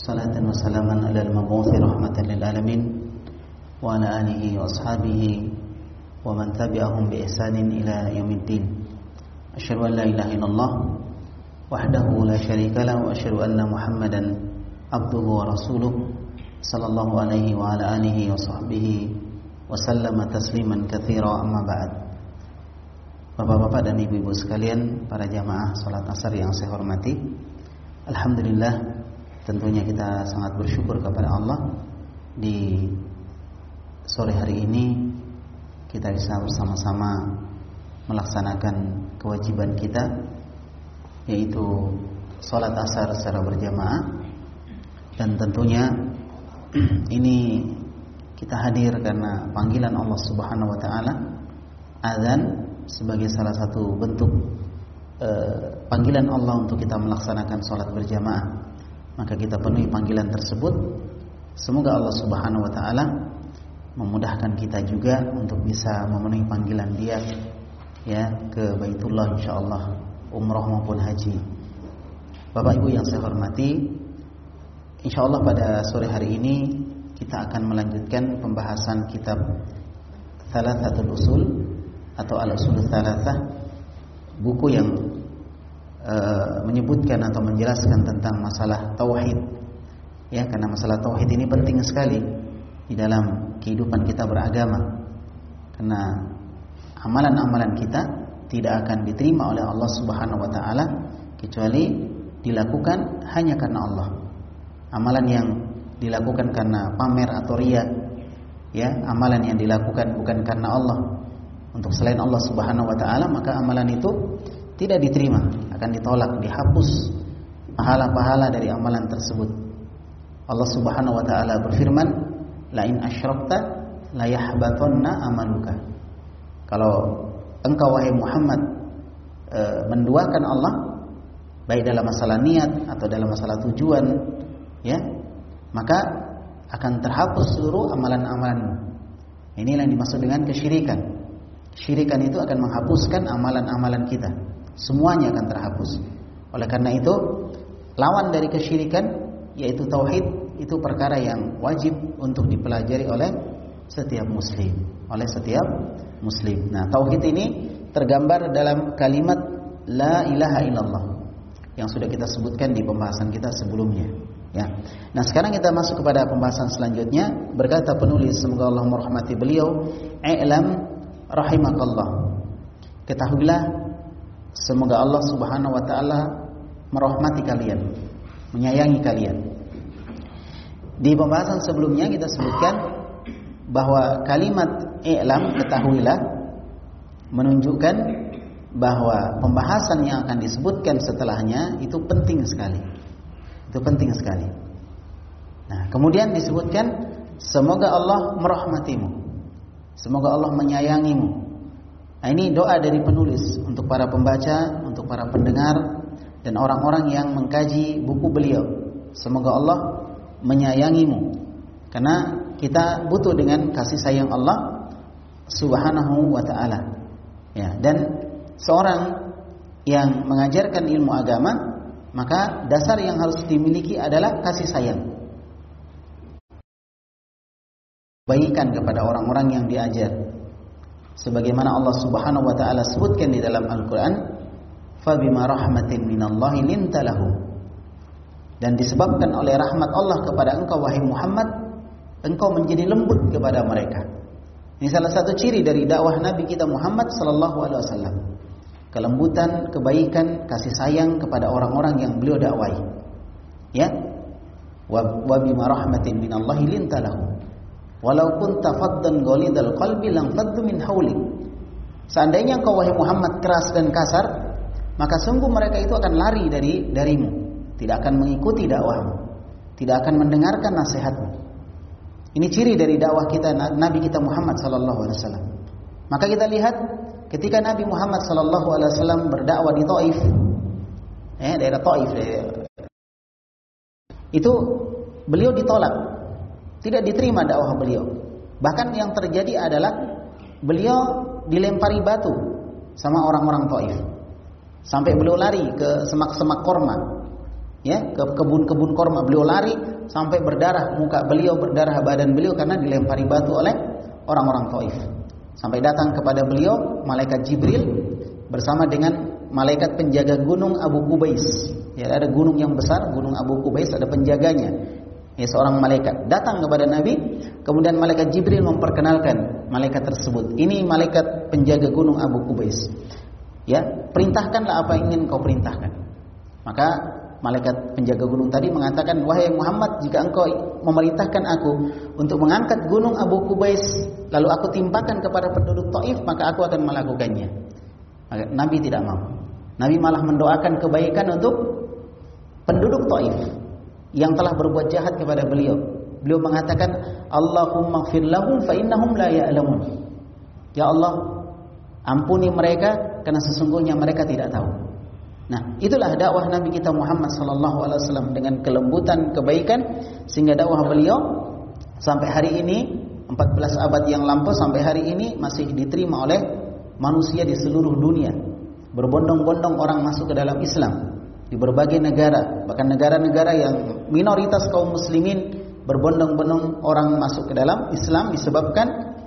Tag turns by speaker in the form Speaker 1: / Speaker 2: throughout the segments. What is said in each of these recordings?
Speaker 1: صلاة وسلاما على المبعوث رحمة للعالمين وعلى آله وأصحابه ومن تبعهم بإحسان إلى يوم الدين أشهد أن لا إله إلا الله وحده لا شريك له وأشهد أن محمدا عبده ورسوله صلى الله عليه وعلى آله وصحبه وسلم تسليما كثيرا أما بعد Bapak-bapak dan ibu-ibu sekalian, para jamaah salat asar yang saya hormati. Alhamdulillah, tentunya kita sangat bersyukur kepada Allah. Di sore hari ini kita bisa bersama-sama melaksanakan kewajiban kita yaitu salat asar secara berjamaah. Dan tentunya ini kita hadir karena panggilan Allah Subhanahu wa taala. Azan sebagai salah satu bentuk eh, panggilan Allah untuk kita melaksanakan sholat berjamaah maka kita penuhi panggilan tersebut. Semoga Allah subhanahu wa ta'ala memudahkan kita juga untuk bisa memenuhi panggilan dia ya ke Baitullah insyaallah umroh maupun haji. Bapak Ibu yang saya hormati insyaallah pada sore hari ini kita akan melanjutkan pembahasan kitab Thalathatul Usul atau al-usul thalathah buku yang e, menyebutkan atau menjelaskan tentang masalah tauhid. Ya karena masalah tauhid ini penting sekali di dalam kehidupan kita beragama. Karena amalan-amalan kita tidak akan diterima oleh Allah Subhanahu wa taala kecuali dilakukan hanya karena Allah. Amalan yang dilakukan karena pamer atau ria ya amalan yang dilakukan bukan karena Allah. Untuk selain Allah Subhanahu wa taala maka amalan itu tidak diterima, akan ditolak, dihapus pahala-pahala dari amalan tersebut. Allah Subhanahu wa taala berfirman, "La in asyrakta la yahbatanna amaluka." Kalau engkau wahai Muhammad e, menduakan Allah baik dalam masalah niat atau dalam masalah tujuan ya, maka akan terhapus seluruh amalan-amalanmu. Inilah yang dimaksud dengan kesyirikan. Syirikan itu akan menghapuskan amalan-amalan kita. Semuanya akan terhapus. Oleh karena itu, lawan dari kesyirikan yaitu tauhid itu perkara yang wajib untuk dipelajari oleh setiap muslim, oleh setiap muslim. Nah, tauhid ini tergambar dalam kalimat la ilaha illallah yang sudah kita sebutkan di pembahasan kita sebelumnya. Ya. Nah, sekarang kita masuk kepada pembahasan selanjutnya. Berkata penulis semoga Allah merahmati beliau, "I'lam rahimakallah. Ketahuilah semoga Allah Subhanahu wa taala merahmati kalian, menyayangi kalian. Di pembahasan sebelumnya kita sebutkan bahwa kalimat i'lam ketahuilah menunjukkan bahwa pembahasan yang akan disebutkan setelahnya itu penting sekali. Itu penting sekali. Nah, kemudian disebutkan semoga Allah merahmatimu. Semoga Allah menyayangimu. Nah, ini doa dari penulis untuk para pembaca, untuk para pendengar dan orang-orang yang mengkaji buku beliau. Semoga Allah menyayangimu. Karena kita butuh dengan kasih sayang Allah Subhanahu wa taala. Ya, dan seorang yang mengajarkan ilmu agama, maka dasar yang harus dimiliki adalah kasih sayang. Baikkan kepada orang-orang yang diajar. Sebagaimana Allah Subhanahu wa taala sebutkan di dalam Al-Qur'an, "Fabima rahmatin minallahi lintalahu." Dan disebabkan oleh rahmat Allah kepada engkau wahai Muhammad, engkau menjadi lembut kepada mereka. Ini salah satu ciri dari dakwah Nabi kita Muhammad sallallahu alaihi wasallam. Kelembutan, kebaikan, kasih sayang kepada orang-orang yang beliau dakwahi. Ya. Wa bima rahmatin minallahi lintalahu. Walau kunta faddan ghalidal qalbi lam min haulik. Seandainya engkau wahai Muhammad keras dan kasar, maka sungguh mereka itu akan lari dari darimu, tidak akan mengikuti dakwahmu, tidak akan mendengarkan nasihatmu. Ini ciri dari dakwah kita Nabi kita Muhammad sallallahu alaihi wasallam. Maka kita lihat ketika Nabi Muhammad sallallahu alaihi wasallam berdakwah di Taif, eh daerah Taif, itu beliau ditolak tidak diterima dakwah beliau. Bahkan yang terjadi adalah beliau dilempari batu sama orang-orang Taif. Sampai beliau lari ke semak-semak korma. Ya, ke kebun-kebun korma beliau lari sampai berdarah muka beliau, berdarah badan beliau karena dilempari batu oleh orang-orang Taif. Sampai datang kepada beliau malaikat Jibril bersama dengan malaikat penjaga gunung Abu Kubais. Ya, ada gunung yang besar, gunung Abu Kubais ada penjaganya. Ya, seorang malaikat datang kepada Nabi, kemudian malaikat Jibril memperkenalkan malaikat tersebut. Ini malaikat penjaga gunung Abu Kubais. Ya, perintahkanlah apa yang ingin kau perintahkan. Maka malaikat penjaga gunung tadi mengatakan, "Wahai Muhammad, jika engkau memerintahkan aku untuk mengangkat gunung Abu Kubais, lalu aku timpakan kepada penduduk Taif, maka aku akan melakukannya." Maka Nabi tidak mau. Nabi malah mendoakan kebaikan untuk penduduk Taif yang telah berbuat jahat kepada beliau. Beliau mengatakan, "Allahumma ighfir lahum fa innahum la ya'lamun." Ya Allah, ampuni mereka karena sesungguhnya mereka tidak tahu. Nah, itulah dakwah Nabi kita Muhammad sallallahu alaihi wasallam dengan kelembutan, kebaikan sehingga dakwah beliau sampai hari ini 14 abad yang lampau sampai hari ini masih diterima oleh manusia di seluruh dunia. Berbondong-bondong orang masuk ke dalam Islam di berbagai negara, bahkan negara-negara yang minoritas kaum muslimin berbondong-bondong orang masuk ke dalam Islam disebabkan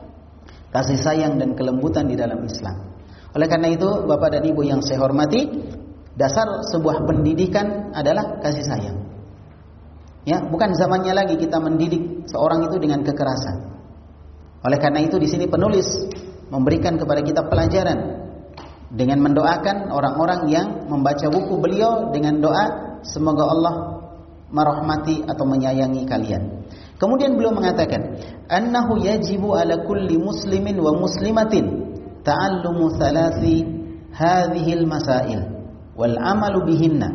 Speaker 1: kasih sayang dan kelembutan di dalam Islam. Oleh karena itu, Bapak dan Ibu yang saya hormati, dasar sebuah pendidikan adalah kasih sayang. Ya, bukan zamannya lagi kita mendidik seorang itu dengan kekerasan. Oleh karena itu di sini penulis memberikan kepada kita pelajaran dengan mendoakan orang-orang yang membaca buku beliau dengan doa semoga Allah merahmati atau menyayangi kalian. Kemudian beliau mengatakan, "Annahu yajibu ala kulli muslimin wa muslimatin ta'allumu thalathi hadhil masail wal amalu bihinna."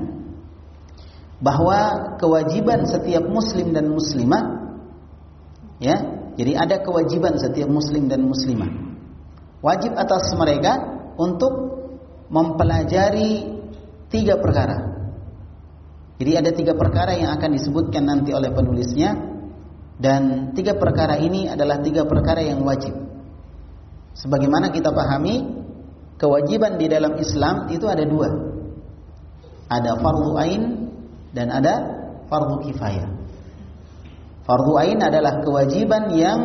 Speaker 1: Bahwa kewajiban setiap muslim dan muslimah ya, jadi ada kewajiban setiap muslim dan muslimah. Wajib atas mereka untuk mempelajari tiga perkara. Jadi ada tiga perkara yang akan disebutkan nanti oleh penulisnya dan tiga perkara ini adalah tiga perkara yang wajib. Sebagaimana kita pahami, kewajiban di dalam Islam itu ada dua. Ada fardu ain dan ada fardu kifayah. Fardu ain adalah kewajiban yang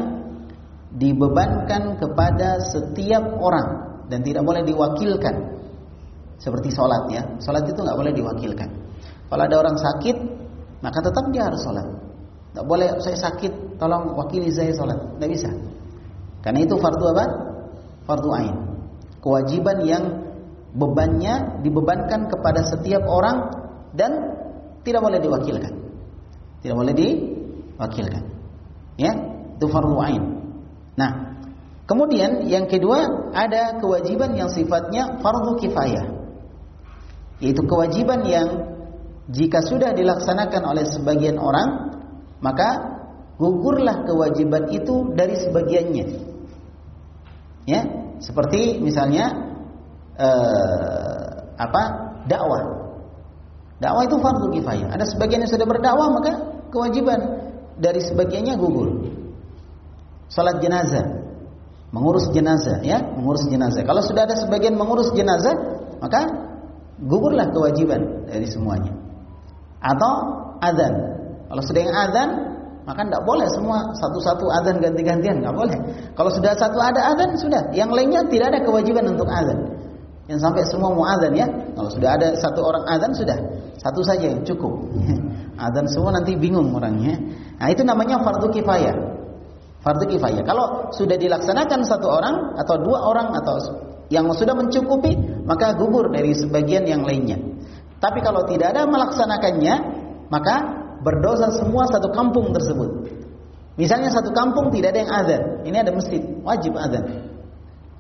Speaker 1: dibebankan kepada setiap orang dan tidak boleh diwakilkan. Seperti sholat ya, sholat itu nggak boleh diwakilkan. Kalau ada orang sakit, maka tetap dia harus sholat. Tidak boleh saya sakit, tolong wakili saya sholat. Tidak bisa. Karena itu fardu apa? Fardu ain. Kewajiban yang bebannya dibebankan kepada setiap orang dan tidak boleh diwakilkan. Tidak boleh diwakilkan. Ya, itu fardu ain. Nah, kemudian yang kedua ada kewajiban yang sifatnya fardu kifayah. Yaitu kewajiban yang jika sudah dilaksanakan oleh sebagian orang, maka gugurlah kewajiban itu dari sebagiannya. Ya, seperti misalnya eh, apa? dakwah. Dakwah itu fardu kifayah. Ada sebagian yang sudah berdakwah maka kewajiban dari sebagiannya gugur. Salat jenazah, mengurus jenazah ya, mengurus jenazah. Kalau sudah ada sebagian mengurus jenazah, maka gugurlah kewajiban dari semuanya. Atau adzan. Kalau sudah yang adzan, maka tidak boleh semua satu-satu adzan ganti-gantian, nggak boleh. Kalau sudah satu ada adzan sudah, yang lainnya tidak ada kewajiban untuk adzan. Yang sampai semua mau adzan ya. Kalau sudah ada satu orang adzan sudah, satu saja cukup. adzan semua nanti bingung orangnya. Nah, itu namanya fardu kifayah. Fardu kifayah. Kalau sudah dilaksanakan satu orang atau dua orang atau yang sudah mencukupi, maka gugur dari sebagian yang lainnya. Tapi kalau tidak ada melaksanakannya, maka berdosa semua satu kampung tersebut. Misalnya satu kampung tidak ada yang azan, ini ada masjid, wajib azan.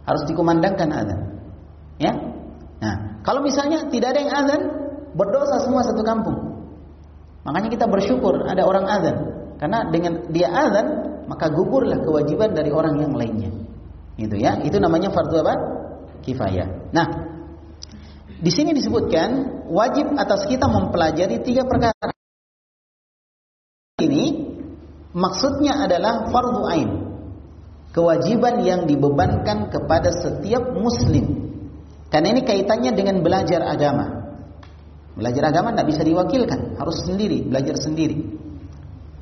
Speaker 1: Harus dikumandangkan azan. Ya? Nah, kalau misalnya tidak ada yang azan, berdosa semua satu kampung. Makanya kita bersyukur ada orang azan, karena dengan dia azan, maka gugurlah kewajiban dari orang yang lainnya. Itu ya, itu namanya fardu apa? Kifayah. Nah, di sini disebutkan wajib atas kita mempelajari tiga perkara. Ini maksudnya adalah fardu ain. Kewajiban yang dibebankan kepada setiap muslim. Karena ini kaitannya dengan belajar agama. Belajar agama tidak bisa diwakilkan, harus sendiri, belajar sendiri.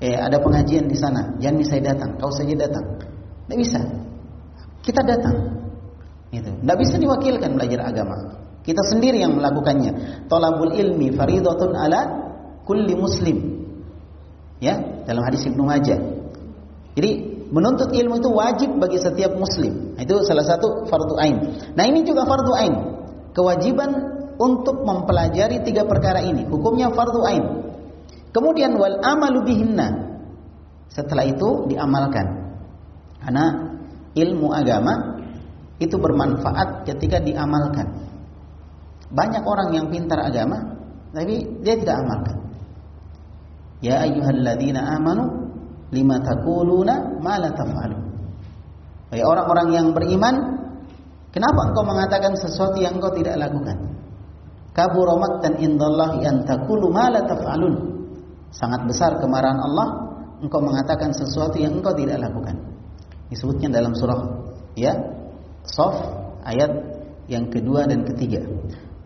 Speaker 1: Eh, ada pengajian di sana, jangan bisa datang, kau saja datang. Tidak bisa. Kita datang. Itu. Tidak bisa diwakilkan belajar agama. Kita sendiri yang melakukannya. Tolabul ilmi faridatun ala kulli muslim. Ya, dalam hadis Ibnu Majah. Jadi menuntut ilmu itu wajib bagi setiap muslim. Itu salah satu fardu ain. Nah, ini juga fardu ain. Kewajiban untuk mempelajari tiga perkara ini. Hukumnya fardu ain. Kemudian wal amalu bihinna. Setelah itu diamalkan. Karena ilmu agama itu bermanfaat ketika diamalkan. Banyak orang yang pintar agama tapi dia tidak amalkan. Ya ayyuhalladzina amanu lima taquluna ma la taf'alun. Orang-orang yang beriman, kenapa engkau mengatakan sesuatu yang engkau tidak lakukan? Kabura dan indallahi an taqulu ma la taf'alun. Sangat besar kemarahan Allah engkau mengatakan sesuatu yang engkau tidak lakukan. Disebutnya dalam surah ya Sof ayat yang kedua dan ketiga.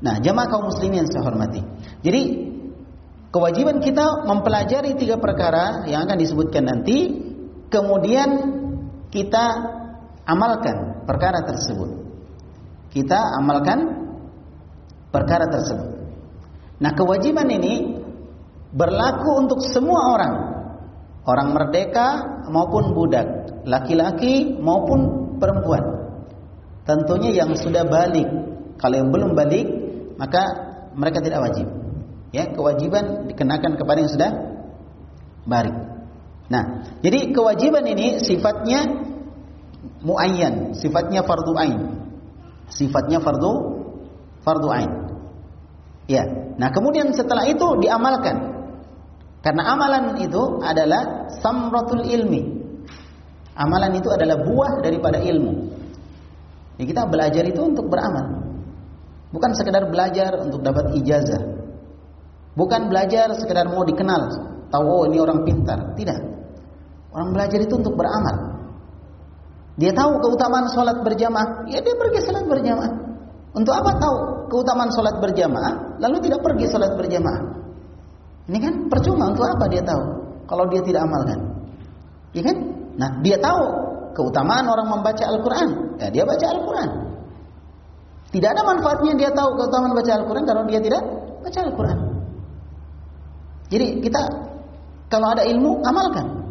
Speaker 1: Nah, jamaah kaum muslimin yang saya hormati. Jadi kewajiban kita mempelajari tiga perkara yang akan disebutkan nanti, kemudian kita amalkan perkara tersebut. Kita amalkan perkara tersebut. Nah, kewajiban ini berlaku untuk semua orang. Orang merdeka maupun budak, laki-laki maupun perempuan. Tentunya yang sudah balik. Kalau yang belum balik, maka mereka tidak wajib. Ya, kewajiban dikenakan kepada yang sudah balik. Nah, jadi kewajiban ini sifatnya muayyan, sifatnya fardu ain. Sifatnya fardu fardu ain. Ya. Nah, kemudian setelah itu diamalkan. Karena amalan itu adalah samratul ilmi. Amalan itu adalah buah daripada ilmu. Ya, kita belajar itu untuk beramal. Bukan sekedar belajar untuk dapat ijazah. Bukan belajar sekedar mau dikenal, tahu oh ini orang pintar. Tidak. Orang belajar itu untuk beramal. Dia tahu keutamaan sholat berjamaah, ya dia pergi sholat berjamaah. Untuk apa tahu keutamaan sholat berjamaah, lalu tidak pergi sholat berjamaah? Ini kan percuma untuk apa dia tahu kalau dia tidak amalkan? Ya kan? Nah, dia tahu keutamaan orang membaca Al-Quran, ya dia baca Al-Quran. Tidak ada manfaatnya dia tahu keutamaan baca Al-Quran kalau dia tidak baca Al-Quran. Jadi kita kalau ada ilmu amalkan.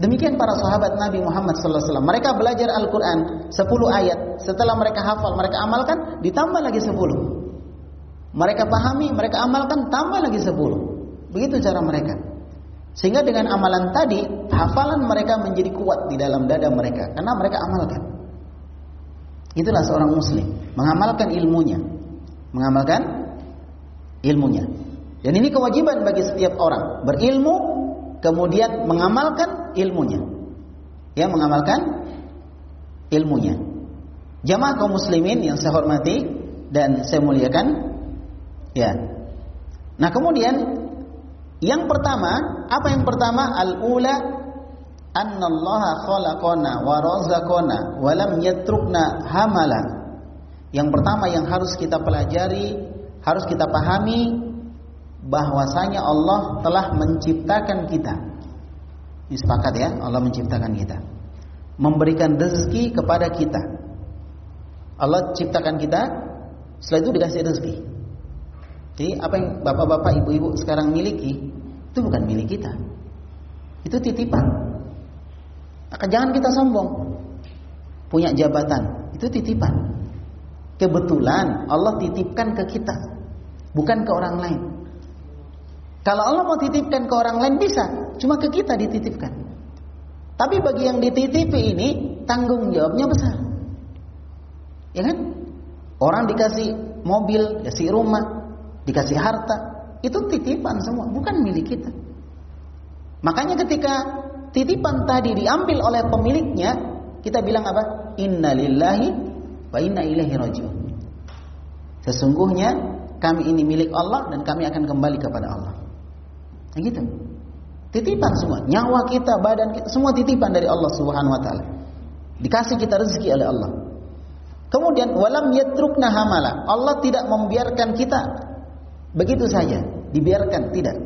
Speaker 1: Demikian para sahabat Nabi Muhammad SAW. Mereka belajar Al-Quran 10 ayat. Setelah mereka hafal, mereka amalkan, ditambah lagi 10. Mereka pahami, mereka amalkan, tambah lagi 10. Begitu cara mereka. Sehingga dengan amalan tadi, hafalan mereka menjadi kuat di dalam dada mereka. Karena mereka amalkan. Itulah seorang muslim. Mengamalkan ilmunya. Mengamalkan ilmunya. Dan ini kewajiban bagi setiap orang. Berilmu, kemudian mengamalkan ilmunya. Ya, mengamalkan ilmunya. Jamaah kaum muslimin yang saya hormati dan saya muliakan. Ya. Nah, kemudian yang pertama, apa yang pertama? Al-ula annallaha khalaqana wa razaqana wa lam yatrukna hamala. Yang pertama yang harus kita pelajari, harus kita pahami bahwasanya Allah telah menciptakan kita ini sepakat ya, Allah menciptakan kita. Memberikan rezeki kepada kita. Allah ciptakan kita, setelah itu dikasih rezeki. Jadi apa yang bapak-bapak, ibu-ibu sekarang miliki, itu bukan milik kita. Itu titipan. Maka jangan kita sombong. Punya jabatan, itu titipan. Kebetulan Allah titipkan ke kita, bukan ke orang lain. Kalau Allah mau titipkan ke orang lain bisa, cuma ke kita dititipkan. Tapi bagi yang dititipi ini tanggung jawabnya besar. Ya kan? Orang dikasih mobil, dikasih rumah, dikasih harta, itu titipan semua, bukan milik kita. Makanya ketika titipan tadi diambil oleh pemiliknya, kita bilang apa? Inna lillahi wa inna ilaihi rajiun. Sesungguhnya kami ini milik Allah dan kami akan kembali kepada Allah. Nah, gitu. Titipan semua, nyawa kita, badan kita, semua titipan dari Allah Subhanahu wa taala. Dikasih kita rezeki oleh Allah. Kemudian walam yatrukna hamala. Allah tidak membiarkan kita Begitu saja, dibiarkan tidak.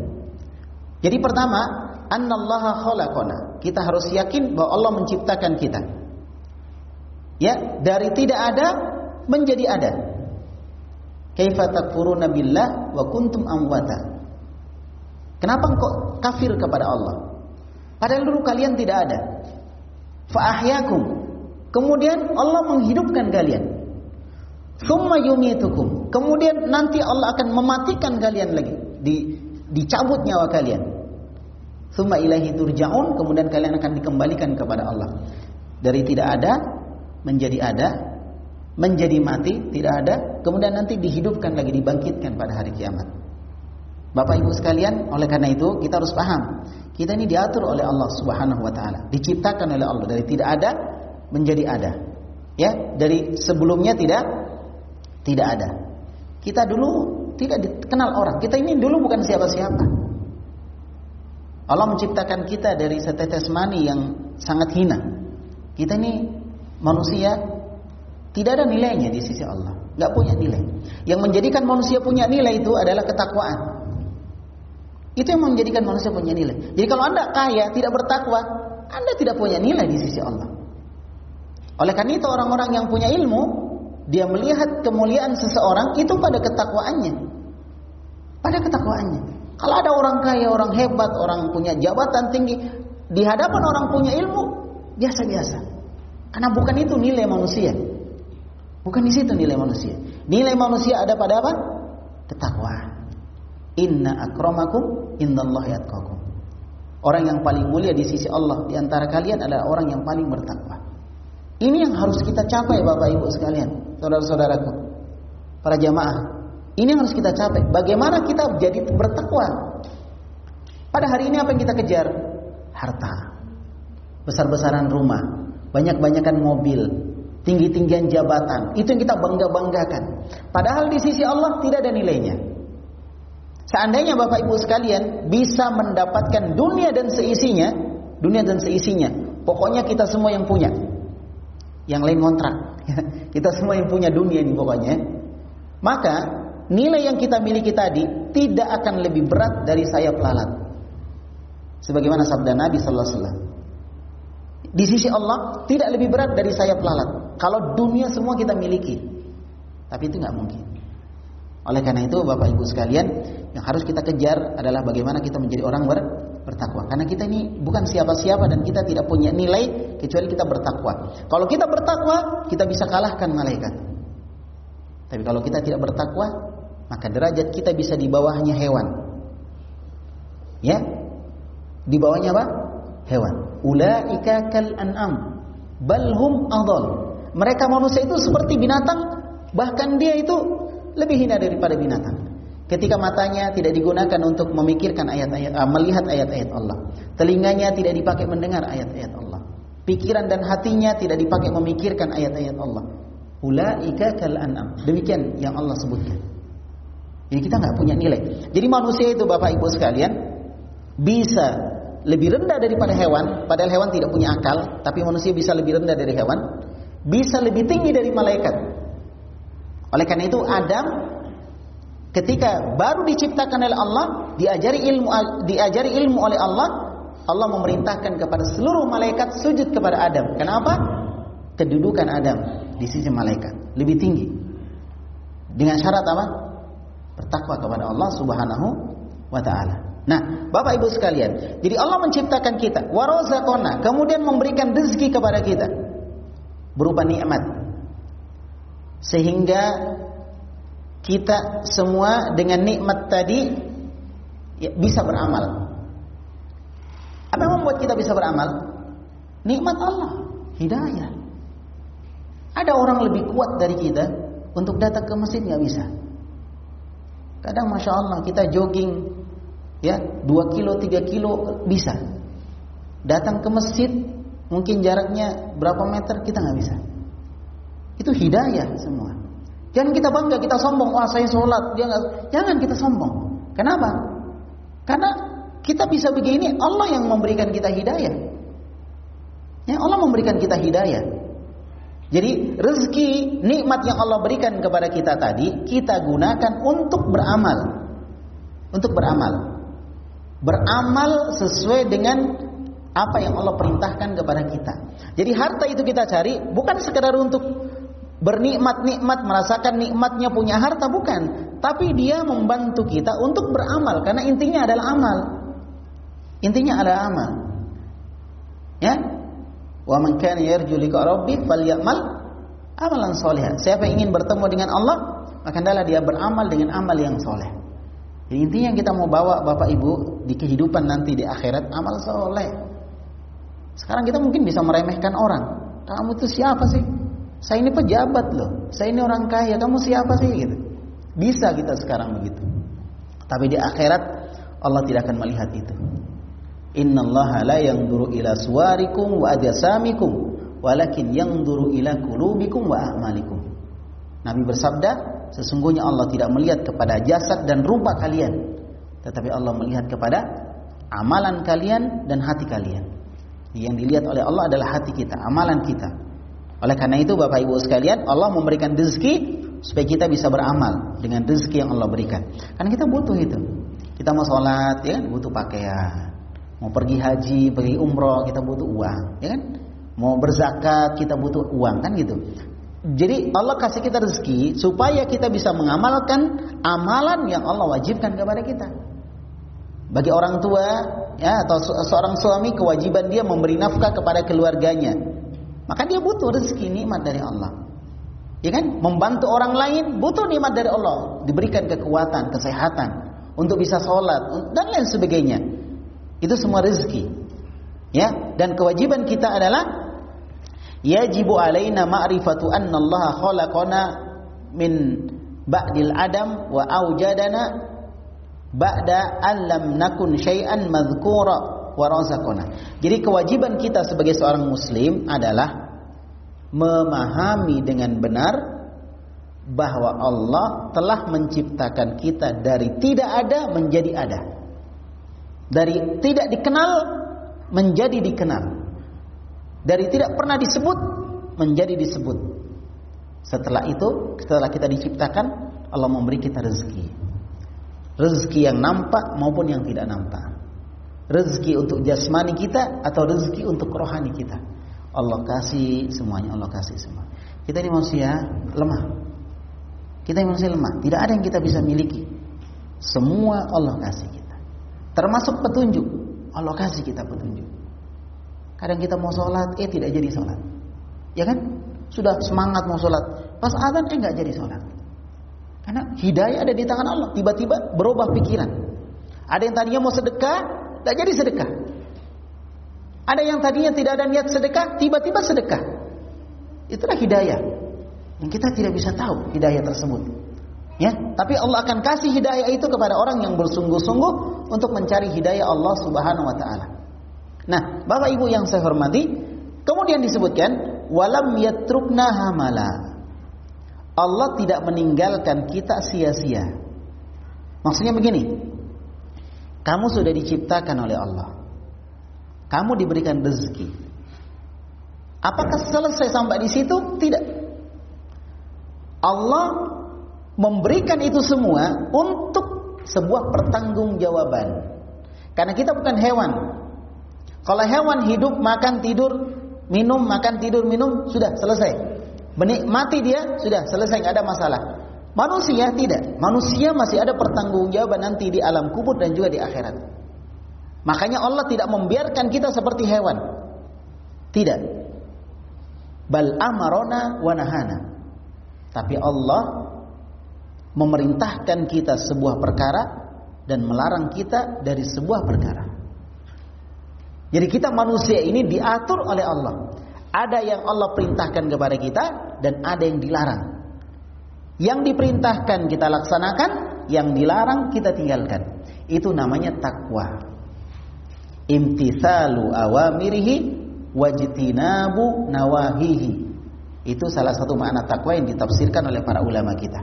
Speaker 1: Jadi pertama, annallaha khalaqana. Kita harus yakin bahwa Allah menciptakan kita. Ya, dari tidak ada menjadi ada. Kaifa takfuruna billah wa kuntum amwata. Kenapa kok kafir kepada Allah? Padahal dulu kalian tidak ada. Fa ahyakum. Kemudian Allah menghidupkan kalian. Thumma yumitukum. Kemudian nanti Allah akan mematikan kalian lagi. Di, dicabut nyawa kalian. Thumma ilahi turja'un. Kemudian kalian akan dikembalikan kepada Allah. Dari tidak ada menjadi ada, menjadi mati, tidak ada, kemudian nanti dihidupkan lagi, dibangkitkan pada hari kiamat. Bapak Ibu sekalian, oleh karena itu kita harus paham, kita ini diatur oleh Allah Subhanahu wa taala, diciptakan oleh Allah dari tidak ada menjadi ada. Ya, dari sebelumnya tidak tidak ada. Kita dulu tidak dikenal orang. Kita ini dulu bukan siapa-siapa. Allah menciptakan kita dari setetes mani yang sangat hina. Kita ini manusia tidak ada nilainya di sisi Allah, nggak punya nilai. Yang menjadikan manusia punya nilai itu adalah ketakwaan. Itu yang menjadikan manusia punya nilai. Jadi kalau anda kaya tidak bertakwa, anda tidak punya nilai di sisi Allah. Oleh karena itu orang-orang yang punya ilmu, dia melihat kemuliaan seseorang itu pada ketakwaannya. Pada ketakwaannya. Kalau ada orang kaya, orang hebat, orang punya jabatan tinggi, di hadapan orang punya ilmu, biasa-biasa. Karena bukan itu nilai manusia. Bukan di situ nilai manusia. Nilai manusia ada pada apa? Ketakwaan. Inna akramakum innallahi atqakum. Orang yang paling mulia di sisi Allah di antara kalian adalah orang yang paling bertakwa. Ini yang harus kita capai Bapak Ibu sekalian, saudara-saudaraku. Para jamaah. Ini yang harus kita capai. Bagaimana kita jadi bertakwa? Pada hari ini apa yang kita kejar? Harta. Besar-besaran rumah, banyak-banyakan mobil, tinggi-tinggian jabatan. Itu yang kita bangga-banggakan. Padahal di sisi Allah tidak ada nilainya. Seandainya Bapak Ibu sekalian bisa mendapatkan dunia dan seisinya, dunia dan seisinya, pokoknya kita semua yang punya. Yang lain kontrak. kita semua yang punya dunia ini pokoknya. Maka nilai yang kita miliki tadi tidak akan lebih berat dari sayap lalat. Sebagaimana sabda Nabi sallallahu alaihi wasallam. Di sisi Allah tidak lebih berat dari sayap lalat. Kalau dunia semua kita miliki. Tapi itu nggak mungkin. Oleh karena itu Bapak Ibu sekalian, yang harus kita kejar adalah bagaimana kita menjadi orang ber, bertakwa. Karena kita ini bukan siapa-siapa dan kita tidak punya nilai kecuali kita bertakwa. Kalau kita bertakwa, kita bisa kalahkan malaikat. Tapi kalau kita tidak bertakwa, maka derajat kita bisa di bawahnya hewan. Ya? Di bawahnya apa? Hewan. Ulaika kal an'am bal hum adall. Mereka manusia itu seperti binatang, bahkan dia itu lebih hina daripada binatang. Ketika matanya tidak digunakan untuk memikirkan ayat-ayat, uh, melihat ayat-ayat Allah, telinganya tidak dipakai mendengar ayat-ayat Allah, pikiran dan hatinya tidak dipakai memikirkan ayat-ayat Allah. Ulaika kal an'am. Demikian yang Allah sebutkan. Jadi kita nggak punya nilai. Jadi manusia itu Bapak Ibu sekalian bisa lebih rendah daripada hewan, padahal hewan tidak punya akal, tapi manusia bisa lebih rendah dari hewan, bisa lebih tinggi dari malaikat. Oleh karena itu Adam ketika baru diciptakan oleh Allah, diajari ilmu diajari ilmu oleh Allah, Allah memerintahkan kepada seluruh malaikat sujud kepada Adam. Kenapa? Kedudukan Adam di sisi malaikat lebih tinggi. Dengan syarat apa? Bertakwa kepada Allah Subhanahu wa taala. Nah, Bapak Ibu sekalian, jadi Allah menciptakan kita, warazaqona, kemudian memberikan rezeki kepada kita berupa nikmat. Sehingga kita semua dengan nikmat tadi ya, bisa beramal. Apa yang membuat kita bisa beramal? Nikmat Allah, hidayah. Ada orang lebih kuat dari kita untuk datang ke masjid nggak bisa. Kadang masya Allah kita jogging ya 2 kilo 3 kilo bisa datang ke masjid mungkin jaraknya berapa meter kita nggak bisa itu hidayah semua jangan kita bangga kita sombong. Wah saya sholat. Dia gak... jangan kita sombong. Kenapa? Karena kita bisa begini Allah yang memberikan kita hidayah. Ya Allah memberikan kita hidayah. Jadi rezeki nikmat yang Allah berikan kepada kita tadi kita gunakan untuk beramal. Untuk beramal. Beramal sesuai dengan apa yang Allah perintahkan kepada kita. Jadi harta itu kita cari bukan sekedar untuk bernikmat-nikmat, merasakan nikmatnya punya harta bukan, tapi dia membantu kita untuk beramal karena intinya adalah amal. Intinya adalah amal. Ya? Wa man kana yarju liqa rabbih falyamal amalan salihah. Siapa yang ingin bertemu dengan Allah, maka hendaklah dia beramal dengan amal yang soleh. Jadi intinya yang kita mau bawa Bapak Ibu di kehidupan nanti di akhirat amal soleh. Sekarang kita mungkin bisa meremehkan orang. Kamu itu siapa sih? Saya ini pejabat loh. Saya ini orang kaya. Kamu siapa sih gitu? Bisa kita sekarang begitu. Tapi di akhirat Allah tidak akan melihat itu. Inna Allah la yanzuru ila suwarikum wa ajsamikum walakin yanzuru ila qulubikum wa a'malikum. Nabi bersabda, sesungguhnya Allah tidak melihat kepada jasad dan rupa kalian, tetapi Allah melihat kepada amalan kalian dan hati kalian. Yang dilihat oleh Allah adalah hati kita, amalan kita. Oleh karena itu Bapak Ibu sekalian, Allah memberikan rezeki supaya kita bisa beramal dengan rezeki yang Allah berikan. Karena kita butuh itu. Kita mau sholat, ya kan? butuh pakaian. Mau pergi haji, pergi umroh, kita butuh uang, ya kan? Mau berzakat, kita butuh uang, kan gitu. Jadi Allah kasih kita rezeki supaya kita bisa mengamalkan amalan yang Allah wajibkan kepada kita. Bagi orang tua ya atau seorang suami kewajiban dia memberi nafkah kepada keluarganya. Maka dia butuh rezeki nikmat dari Allah. Ya kan? Membantu orang lain butuh nikmat dari Allah, diberikan kekuatan, kesehatan untuk bisa sholat dan lain sebagainya. Itu semua rezeki. Ya, dan kewajiban kita adalah yajibu alaina ma'rifatu anna Allah khalaqana min ba'dil adam wa aujadana ba'da an lam nakun syai'an madhkura wa razaqana. Jadi kewajiban kita sebagai seorang muslim adalah memahami dengan benar bahwa Allah telah menciptakan kita dari tidak ada menjadi ada. Dari tidak dikenal menjadi dikenal dari tidak pernah disebut menjadi disebut. Setelah itu, setelah kita diciptakan, Allah memberi kita rezeki. Rezeki yang nampak maupun yang tidak nampak. Rezeki untuk jasmani kita atau rezeki untuk rohani kita. Allah kasih semuanya, Allah kasih semua. Kita ini manusia lemah. Kita ini manusia lemah. Tidak ada yang kita bisa miliki. Semua Allah kasih kita. Termasuk petunjuk. Allah kasih kita petunjuk. Kadang kita mau sholat, eh tidak jadi sholat. Ya kan? Sudah semangat mau sholat. Pas azan, eh nggak jadi sholat. Karena hidayah ada di tangan Allah. Tiba-tiba berubah pikiran. Ada yang tadinya mau sedekah, tidak jadi sedekah. Ada yang tadinya tidak ada niat sedekah, tiba-tiba sedekah. Itulah hidayah. Yang kita tidak bisa tahu hidayah tersebut. Ya, tapi Allah akan kasih hidayah itu kepada orang yang bersungguh-sungguh untuk mencari hidayah Allah Subhanahu wa taala. Nah, Bapak Ibu yang saya hormati, kemudian disebutkan walam yatrukna hamala. Allah tidak meninggalkan kita sia-sia. Maksudnya begini. Kamu sudah diciptakan oleh Allah. Kamu diberikan rezeki. Apakah selesai sampai di situ? Tidak. Allah memberikan itu semua untuk sebuah pertanggungjawaban. Karena kita bukan hewan, kalau hewan hidup, makan, tidur, minum, makan, tidur, minum, sudah selesai. Menikmati dia, sudah selesai, nggak ada masalah. Manusia tidak. Manusia masih ada pertanggungjawaban nanti di alam kubur dan juga di akhirat. Makanya Allah tidak membiarkan kita seperti hewan. Tidak. Bal amarona wa nahana. Tapi Allah memerintahkan kita sebuah perkara dan melarang kita dari sebuah perkara. Jadi kita manusia ini diatur oleh Allah. Ada yang Allah perintahkan kepada kita dan ada yang dilarang. Yang diperintahkan kita laksanakan, yang dilarang kita tinggalkan. Itu namanya takwa. Imtithalu awamirihi wajtinabu nawahihi. Itu salah satu makna takwa yang ditafsirkan oleh para ulama kita.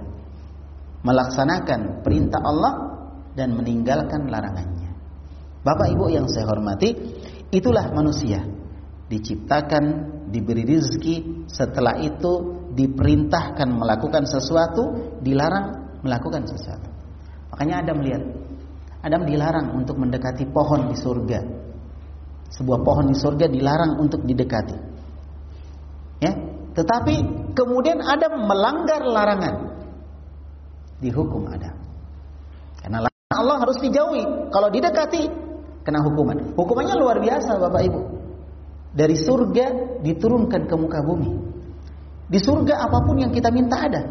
Speaker 1: Melaksanakan perintah Allah dan meninggalkan larangannya. Bapak Ibu yang saya hormati, Itulah manusia. Diciptakan, diberi rizki, setelah itu diperintahkan melakukan sesuatu, dilarang melakukan sesuatu. Makanya Adam melihat Adam dilarang untuk mendekati pohon di surga. Sebuah pohon di surga dilarang untuk didekati. Ya, tetapi kemudian Adam melanggar larangan. Dihukum Adam. Karena larangan Allah harus dijauhi. Kalau didekati kena hukuman. Hukumannya luar biasa Bapak Ibu. Dari surga diturunkan ke muka bumi. Di surga apa pun yang kita minta ada.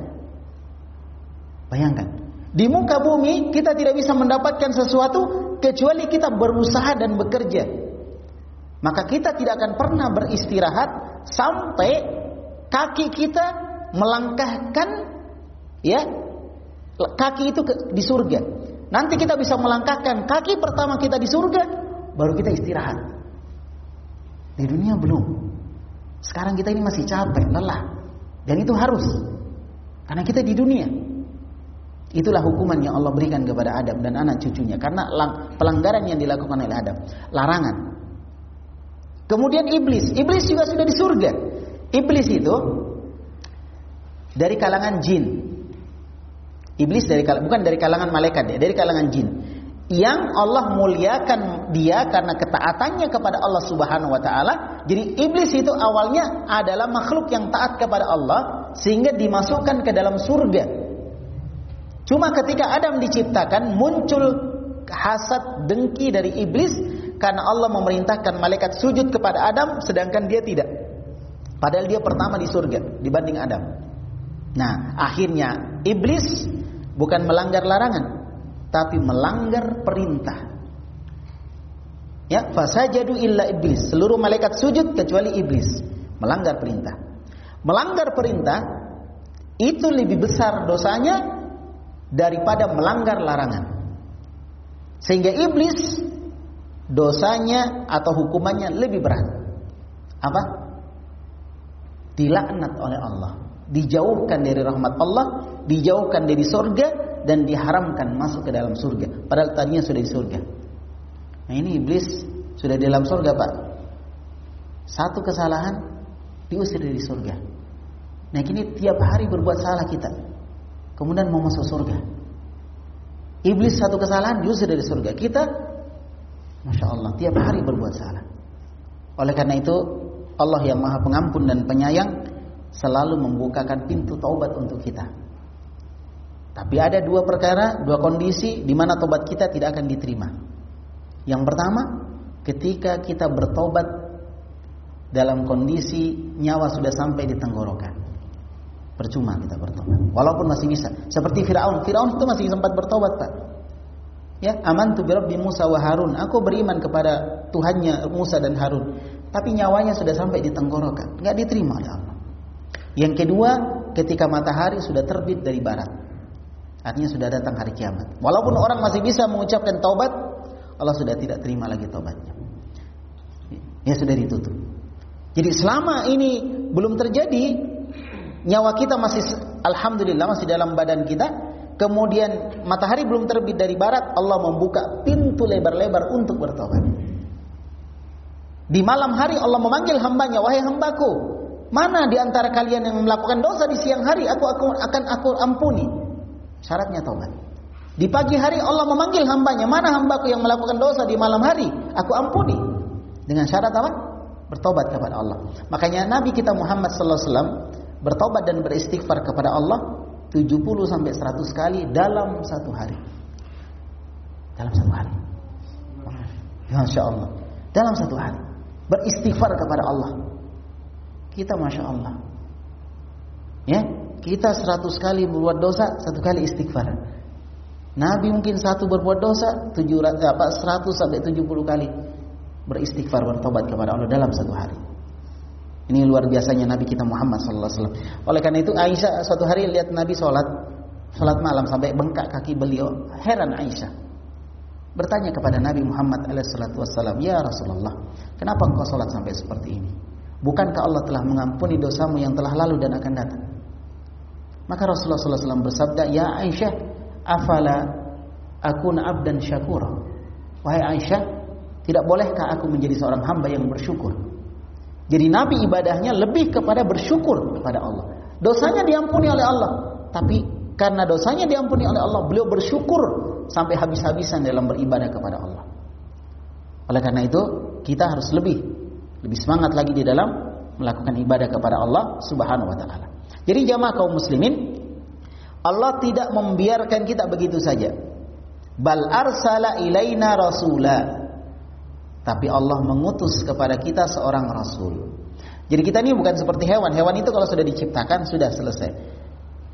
Speaker 1: Bayangkan, di muka bumi kita tidak bisa mendapatkan sesuatu kecuali kita berusaha dan bekerja. Maka kita tidak akan pernah beristirahat sampai kaki kita melangkahkan ya kaki itu di surga. Nanti kita bisa melangkahkan kaki pertama kita di surga, baru kita istirahat. Di dunia belum. Sekarang kita ini masih capek, lelah. Dan itu harus. Karena kita di dunia. Itulah hukuman yang Allah berikan kepada Adam dan anak cucunya karena pelanggaran yang dilakukan oleh Adam, larangan. Kemudian iblis, iblis juga sudah di surga. Iblis itu dari kalangan jin. Iblis dari bukan dari kalangan malaikat ya, dari kalangan jin. Yang Allah muliakan dia karena ketaatannya kepada Allah Subhanahu wa taala. Jadi iblis itu awalnya adalah makhluk yang taat kepada Allah sehingga dimasukkan ke dalam surga Cuma ketika Adam diciptakan muncul hasad dengki dari iblis karena Allah memerintahkan malaikat sujud kepada Adam sedangkan dia tidak. Padahal dia pertama di surga dibanding Adam. Nah, akhirnya iblis bukan melanggar larangan tapi melanggar perintah. Ya, fasajadu illa iblis. Seluruh malaikat sujud kecuali iblis, melanggar perintah. Melanggar perintah itu lebih besar dosanya daripada melanggar larangan. Sehingga iblis dosanya atau hukumannya lebih berat. Apa? Dilaknat oleh Allah, dijauhkan dari rahmat Allah, dijauhkan dari surga dan diharamkan masuk ke dalam surga. Padahal tadinya sudah di surga. Nah ini iblis sudah di dalam surga pak. Satu kesalahan diusir dari surga. Nah kini tiap hari berbuat salah kita kemudian mau masuk surga. Iblis satu kesalahan diusir dari surga. Kita, masya Allah, tiap hari berbuat salah. Oleh karena itu, Allah yang Maha Pengampun dan Penyayang selalu membukakan pintu taubat untuk kita. Tapi ada dua perkara, dua kondisi di mana taubat kita tidak akan diterima. Yang pertama, ketika kita bertobat dalam kondisi nyawa sudah sampai di tenggorokan. Percuma kita bertobat. Walaupun masih bisa. Seperti Firaun. Firaun itu masih sempat bertobat, Pak. Ya, aman tu bi Musa wa Harun. Aku beriman kepada Tuhannya Musa dan Harun. Tapi nyawanya sudah sampai di tenggorokan, nggak diterima oleh Allah. Yang kedua, ketika matahari sudah terbit dari barat. Artinya sudah datang hari kiamat. Walaupun orang masih bisa mengucapkan taubat, Allah sudah tidak terima lagi taubatnya. Ya sudah ditutup. Jadi selama ini belum terjadi, nyawa kita masih alhamdulillah masih dalam badan kita, kemudian matahari belum terbit dari barat, Allah membuka pintu lebar-lebar untuk bertobat. Di malam hari Allah memanggil hambanya, wahai hambaku, mana di antara kalian yang melakukan dosa di siang hari, aku, aku akan aku ampuni. Syaratnya taubat. Di pagi hari Allah memanggil hambanya, mana hambaku yang melakukan dosa di malam hari, aku ampuni. Dengan syarat apa? Bertobat kepada Allah. Makanya Nabi kita Muhammad sallallahu alaihi wasallam bertobat dan beristighfar kepada Allah 70 sampai 100 kali dalam satu hari. Dalam satu hari. Masya Allah. Dalam satu hari. Beristighfar kepada Allah. Kita Masya Allah. Ya, kita 100 kali berbuat dosa, satu kali istighfar. Nabi mungkin satu berbuat dosa, 700, apa, 100 sampai 70 kali beristighfar bertobat kepada Allah dalam satu hari. Ini luar biasanya Nabi kita Muhammad sallallahu alaihi wasallam. Oleh karena itu Aisyah suatu hari lihat Nabi sholat sholat malam sampai bengkak kaki beliau. Heran Aisyah. Bertanya kepada Nabi Muhammad wasallam, "Ya Rasulullah, kenapa engkau sholat sampai seperti ini? Bukankah Allah telah mengampuni dosamu yang telah lalu dan akan datang?" Maka Rasulullah SAW bersabda, "Ya Aisyah, afala akuna abdan syakura?" Wahai Aisyah, tidak bolehkah aku menjadi seorang hamba yang bersyukur? Jadi Nabi ibadahnya lebih kepada bersyukur kepada Allah. Dosanya diampuni oleh Allah, tapi karena dosanya diampuni oleh Allah, beliau bersyukur sampai habis-habisan dalam beribadah kepada Allah. Oleh karena itu, kita harus lebih lebih semangat lagi di dalam melakukan ibadah kepada Allah Subhanahu wa taala. Jadi jamaah kaum muslimin, Allah tidak membiarkan kita begitu saja. Bal arsala ilaina rasula. Tapi Allah mengutus kepada kita seorang rasul. Jadi kita ini bukan seperti hewan. Hewan itu kalau sudah diciptakan sudah selesai.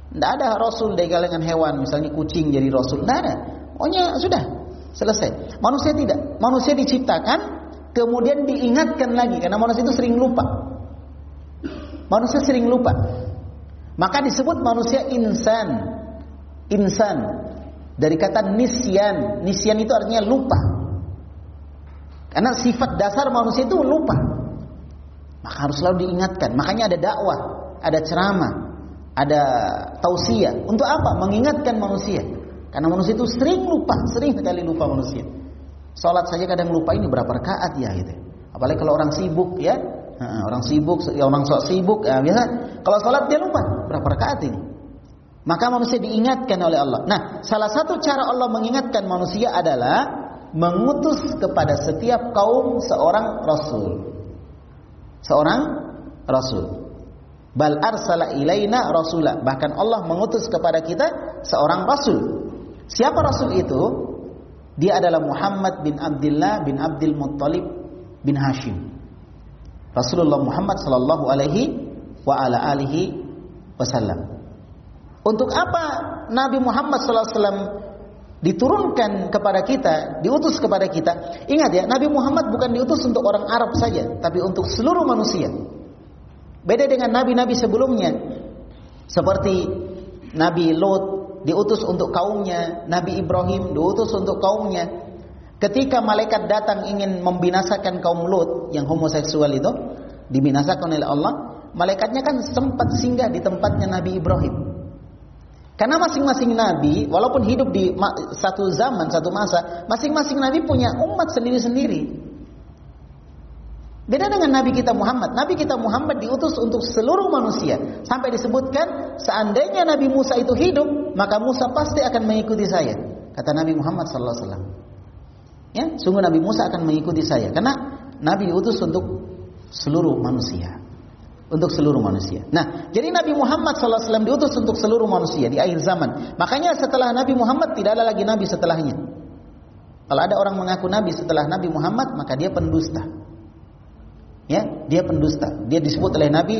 Speaker 1: Tidak ada rasul dari kalangan hewan, misalnya kucing jadi rasul. Tidak ada. Pokoknya sudah selesai. Manusia tidak. Manusia diciptakan, kemudian diingatkan lagi karena manusia itu sering lupa. Manusia sering lupa. Maka disebut manusia insan. Insan dari kata nisyan. Nisyan itu artinya lupa. Karena sifat dasar manusia itu lupa. Maka harus selalu diingatkan. Makanya ada dakwah, ada ceramah, ada tausiah. Untuk apa? Mengingatkan manusia. Karena manusia itu sering lupa, sering sekali lupa manusia. Salat saja kadang lupa ini berapa rakaat ya gitu. Apalagi kalau orang sibuk ya, orang sibuk, ya orang sok sibuk, ya, biasa. Kalau salat dia lupa berapa rakaat ini. Maka manusia diingatkan oleh Allah. Nah, salah satu cara Allah mengingatkan manusia adalah mengutus kepada setiap kaum seorang rasul. Seorang rasul. Bal arsala ilaina rasula. Bahkan Allah mengutus kepada kita seorang rasul. Siapa rasul itu? Dia adalah Muhammad bin Abdullah bin Abdul Muttalib bin Hashim. Rasulullah Muhammad sallallahu alaihi wa ala alihi wasallam. Untuk apa Nabi Muhammad SAW diturunkan kepada kita, diutus kepada kita? Ingat ya, Nabi Muhammad bukan diutus untuk orang Arab saja, tapi untuk seluruh manusia. Beda dengan nabi-nabi sebelumnya. Seperti Nabi Lot diutus untuk kaumnya, Nabi Ibrahim diutus untuk kaumnya. Ketika malaikat datang ingin membinasakan kaum Lot yang homoseksual itu, dibinasakan oleh Allah, malaikatnya kan sempat singgah di tempatnya Nabi Ibrahim. Karena masing-masing nabi, walaupun hidup di satu zaman, satu masa, masing-masing nabi punya umat sendiri-sendiri. Beda dengan nabi kita Muhammad. Nabi kita Muhammad diutus untuk seluruh manusia. Sampai disebutkan, seandainya Nabi Musa itu hidup, maka Musa pasti akan mengikuti saya. Kata Nabi Muhammad sallallahu alaihi wasallam. Ya, sungguh Nabi Musa akan mengikuti saya karena Nabi diutus untuk seluruh manusia untuk seluruh manusia. Nah, jadi Nabi Muhammad SAW diutus untuk seluruh manusia di akhir zaman. Makanya setelah Nabi Muhammad tidak ada lagi Nabi setelahnya. Kalau ada orang mengaku Nabi setelah Nabi Muhammad, maka dia pendusta. Ya, dia pendusta. Dia disebut oleh Nabi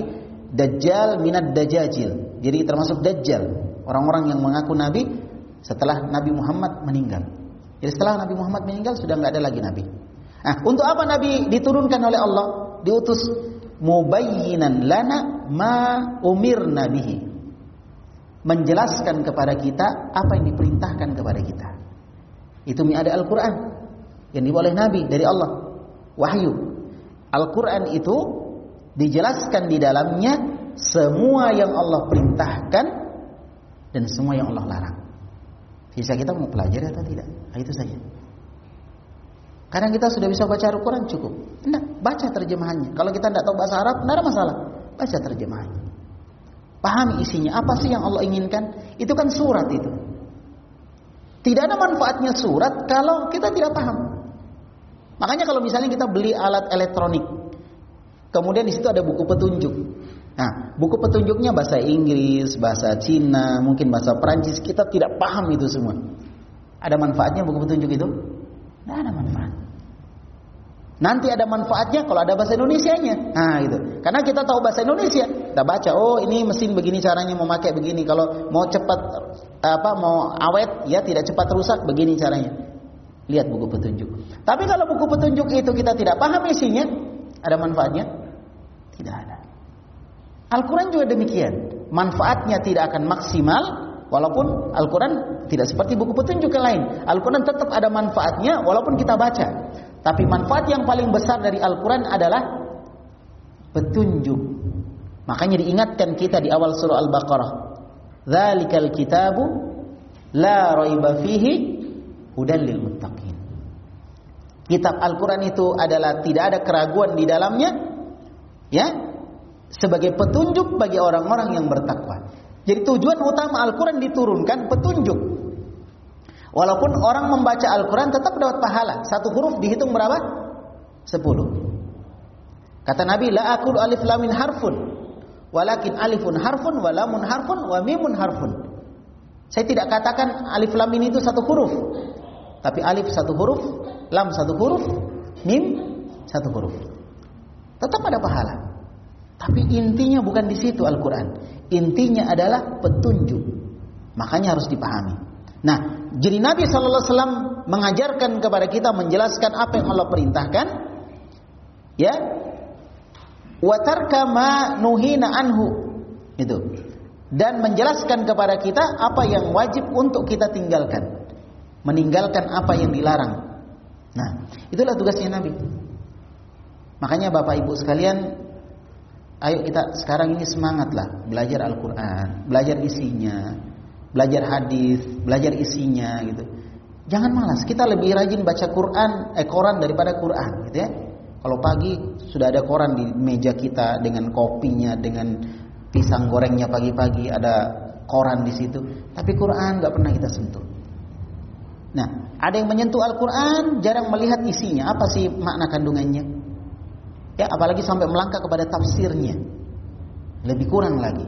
Speaker 1: Dajjal minad Dajjajil. Jadi termasuk Dajjal. Orang-orang yang mengaku Nabi setelah Nabi Muhammad meninggal. Jadi setelah Nabi Muhammad meninggal sudah nggak ada lagi Nabi. Nah, untuk apa Nabi diturunkan oleh Allah? Diutus mubayyinan lana ma umirna bihi. Menjelaskan kepada kita apa yang diperintahkan kepada kita. Itu ada Al-Qur'an yang dibawa oleh Nabi dari Allah. Wahyu. Al-Qur'an itu dijelaskan di dalamnya semua yang Allah perintahkan dan semua yang Allah larang. Sisa kita mau pelajari atau tidak? Nah, itu saja. Kadang kita sudah bisa baca Al-Quran cukup. Tidak, baca terjemahannya. Kalau kita tidak tahu bahasa Arab, tidak ada masalah. Baca terjemahannya. Pahami isinya. Apa sih yang Allah inginkan? Itu kan surat itu. Tidak ada manfaatnya surat kalau kita tidak paham. Makanya kalau misalnya kita beli alat elektronik, kemudian di situ ada buku petunjuk. Nah, buku petunjuknya bahasa Inggris, bahasa Cina, mungkin bahasa Perancis, kita tidak paham itu semua. Ada manfaatnya buku petunjuk itu? Tidak ada manfaat. Nanti ada manfaatnya kalau ada bahasa Indonesia-nya. Nah, gitu. Karena kita tahu bahasa Indonesia, kita baca, oh ini mesin begini caranya memakai begini. Kalau mau cepat apa mau awet, ya tidak cepat rusak, begini caranya. Lihat buku petunjuk. Tapi kalau buku petunjuk itu kita tidak paham isinya, ada manfaatnya? Tidak ada. Al-Quran juga demikian. Manfaatnya tidak akan maksimal, walaupun Al-Quran tidak seperti buku petunjuk yang lain. Al-Quran tetap ada manfaatnya, walaupun kita baca. Tapi manfaat yang paling besar dari Al-Quran adalah petunjuk. Makanya diingatkan kita di awal surah Al-Baqarah. Zalikal kitabu la raiba fihi hudan lil muttaqin. Kitab Al-Quran itu adalah tidak ada keraguan di dalamnya. Ya, sebagai petunjuk bagi orang-orang yang bertakwa. Jadi tujuan utama Al-Quran diturunkan petunjuk. Walaupun orang membaca Al-Quran tetap dapat pahala. Satu huruf dihitung berapa? Sepuluh. Kata Nabi, La akul alif lamin harfun. Walakin alifun harfun, walamun harfun, wa mimun harfun. Saya tidak katakan alif lam ini itu satu huruf. Tapi alif satu huruf, lam satu huruf, mim satu huruf. Tetap ada pahala. Tapi intinya bukan di situ Al-Quran. Intinya adalah petunjuk. Makanya harus dipahami. Nah, jadi Nabi Wasallam mengajarkan kepada kita menjelaskan apa yang Allah perintahkan, ya, watarka ma nuhina anhu, itu, dan menjelaskan kepada kita apa yang wajib untuk kita tinggalkan, meninggalkan apa yang dilarang. Nah, itulah tugasnya Nabi. Makanya Bapak Ibu sekalian, ayo kita sekarang ini semangatlah belajar Al-Qur'an, belajar isinya, belajar hadis, belajar isinya gitu. Jangan malas, kita lebih rajin baca Quran, eh koran daripada Quran gitu ya. Kalau pagi sudah ada koran di meja kita dengan kopinya, dengan pisang gorengnya pagi-pagi ada koran di situ, tapi Quran nggak pernah kita sentuh. Nah, ada yang menyentuh Al-Quran, jarang melihat isinya. Apa sih makna kandungannya? Ya, apalagi sampai melangkah kepada tafsirnya. Lebih kurang lagi.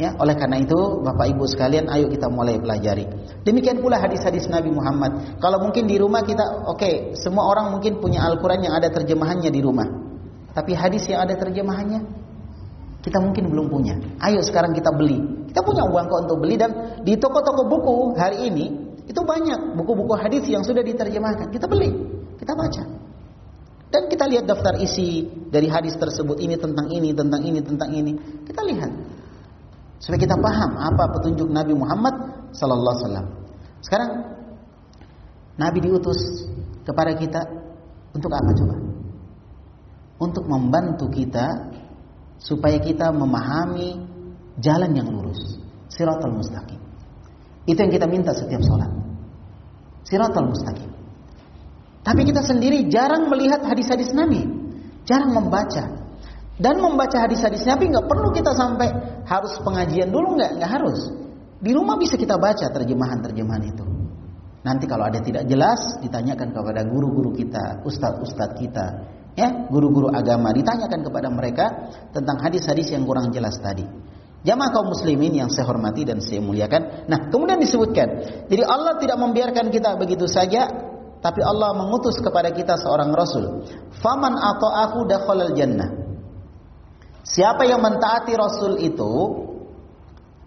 Speaker 1: Ya, oleh karena itu Bapak Ibu sekalian ayo kita mulai pelajari. Demikian pula hadis-hadis Nabi Muhammad. Kalau mungkin di rumah kita oke, okay, semua orang mungkin punya Al-Qur'an yang ada terjemahannya di rumah. Tapi hadis yang ada terjemahannya kita mungkin belum punya. Ayo sekarang kita beli. Kita punya uang kok untuk beli dan di toko-toko buku hari ini itu banyak buku-buku hadis yang sudah diterjemahkan. Kita beli, kita baca. Dan kita lihat daftar isi dari hadis tersebut ini tentang ini, tentang ini, tentang ini. Kita lihat supaya kita paham apa petunjuk Nabi Muhammad sallallahu alaihi wasallam. Sekarang Nabi diutus kepada kita untuk apa coba? Untuk membantu kita supaya kita memahami jalan yang lurus, siratal mustaqim. Itu yang kita minta setiap sholat. Siratal mustaqim. Tapi kita sendiri jarang melihat hadis-hadis Nabi, jarang membaca. Dan membaca hadis-hadis Nabi nggak perlu kita sampai harus pengajian dulu nggak nggak harus. Di rumah bisa kita baca terjemahan-terjemahan itu. Nanti kalau ada tidak jelas ditanyakan kepada guru-guru kita, ustadz-ustadz kita, ya guru-guru agama ditanyakan kepada mereka tentang hadis-hadis yang kurang jelas tadi. Jamaah kaum muslimin yang saya hormati dan saya muliakan. Nah, kemudian disebutkan, jadi Allah tidak membiarkan kita begitu saja tapi Allah mengutus kepada kita seorang rasul. Faman atau aku dakhalal jannah. Siapa yang mentaati rasul itu,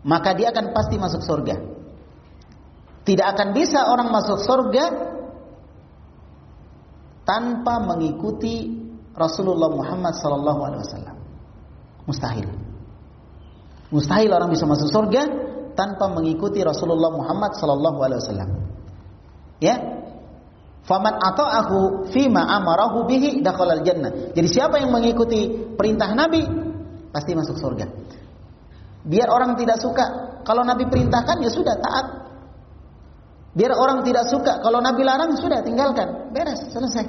Speaker 1: maka dia akan pasti masuk surga. Tidak akan bisa orang masuk surga tanpa mengikuti Rasulullah Muhammad sallallahu alaihi wasallam. Mustahil. Mustahil orang bisa masuk surga tanpa mengikuti Rasulullah Muhammad sallallahu alaihi wasallam. Ya, Faman atau aku fima amarahu bihi dakhalal jannah. Jadi siapa yang mengikuti perintah Nabi pasti masuk surga. Biar orang tidak suka, kalau Nabi perintahkan ya sudah taat. Biar orang tidak suka, kalau Nabi larang sudah tinggalkan, beres, selesai.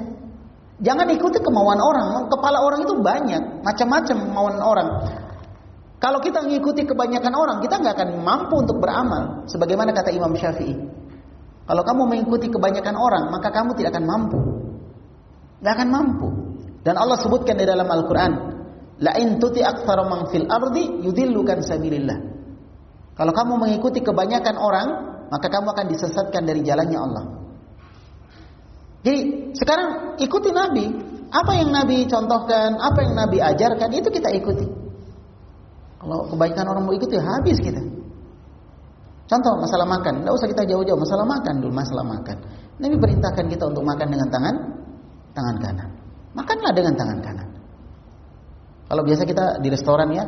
Speaker 1: Jangan ikuti kemauan orang. Kepala orang itu banyak, macam-macam kemauan orang. Kalau kita mengikuti kebanyakan orang, kita nggak akan mampu untuk beramal. Sebagaimana kata Imam Syafi'i. Kalau kamu mengikuti kebanyakan orang, maka kamu tidak akan mampu. Tidak akan mampu. Dan Allah sebutkan di dalam Al-Quran, La in tuti aktsara man fil ardi yudillukan sabilillah. Kalau kamu mengikuti kebanyakan orang, maka kamu akan disesatkan dari jalannya Allah. Jadi sekarang ikuti Nabi. Apa yang Nabi contohkan, apa yang Nabi ajarkan, itu kita ikuti. Kalau kebanyakan orang mau ikuti, habis kita. Contoh masalah makan, tidak usah kita jauh-jauh masalah makan dulu masalah makan. Nabi perintahkan kita untuk makan dengan tangan tangan kanan. Makanlah dengan tangan kanan. Kalau biasa kita di restoran ya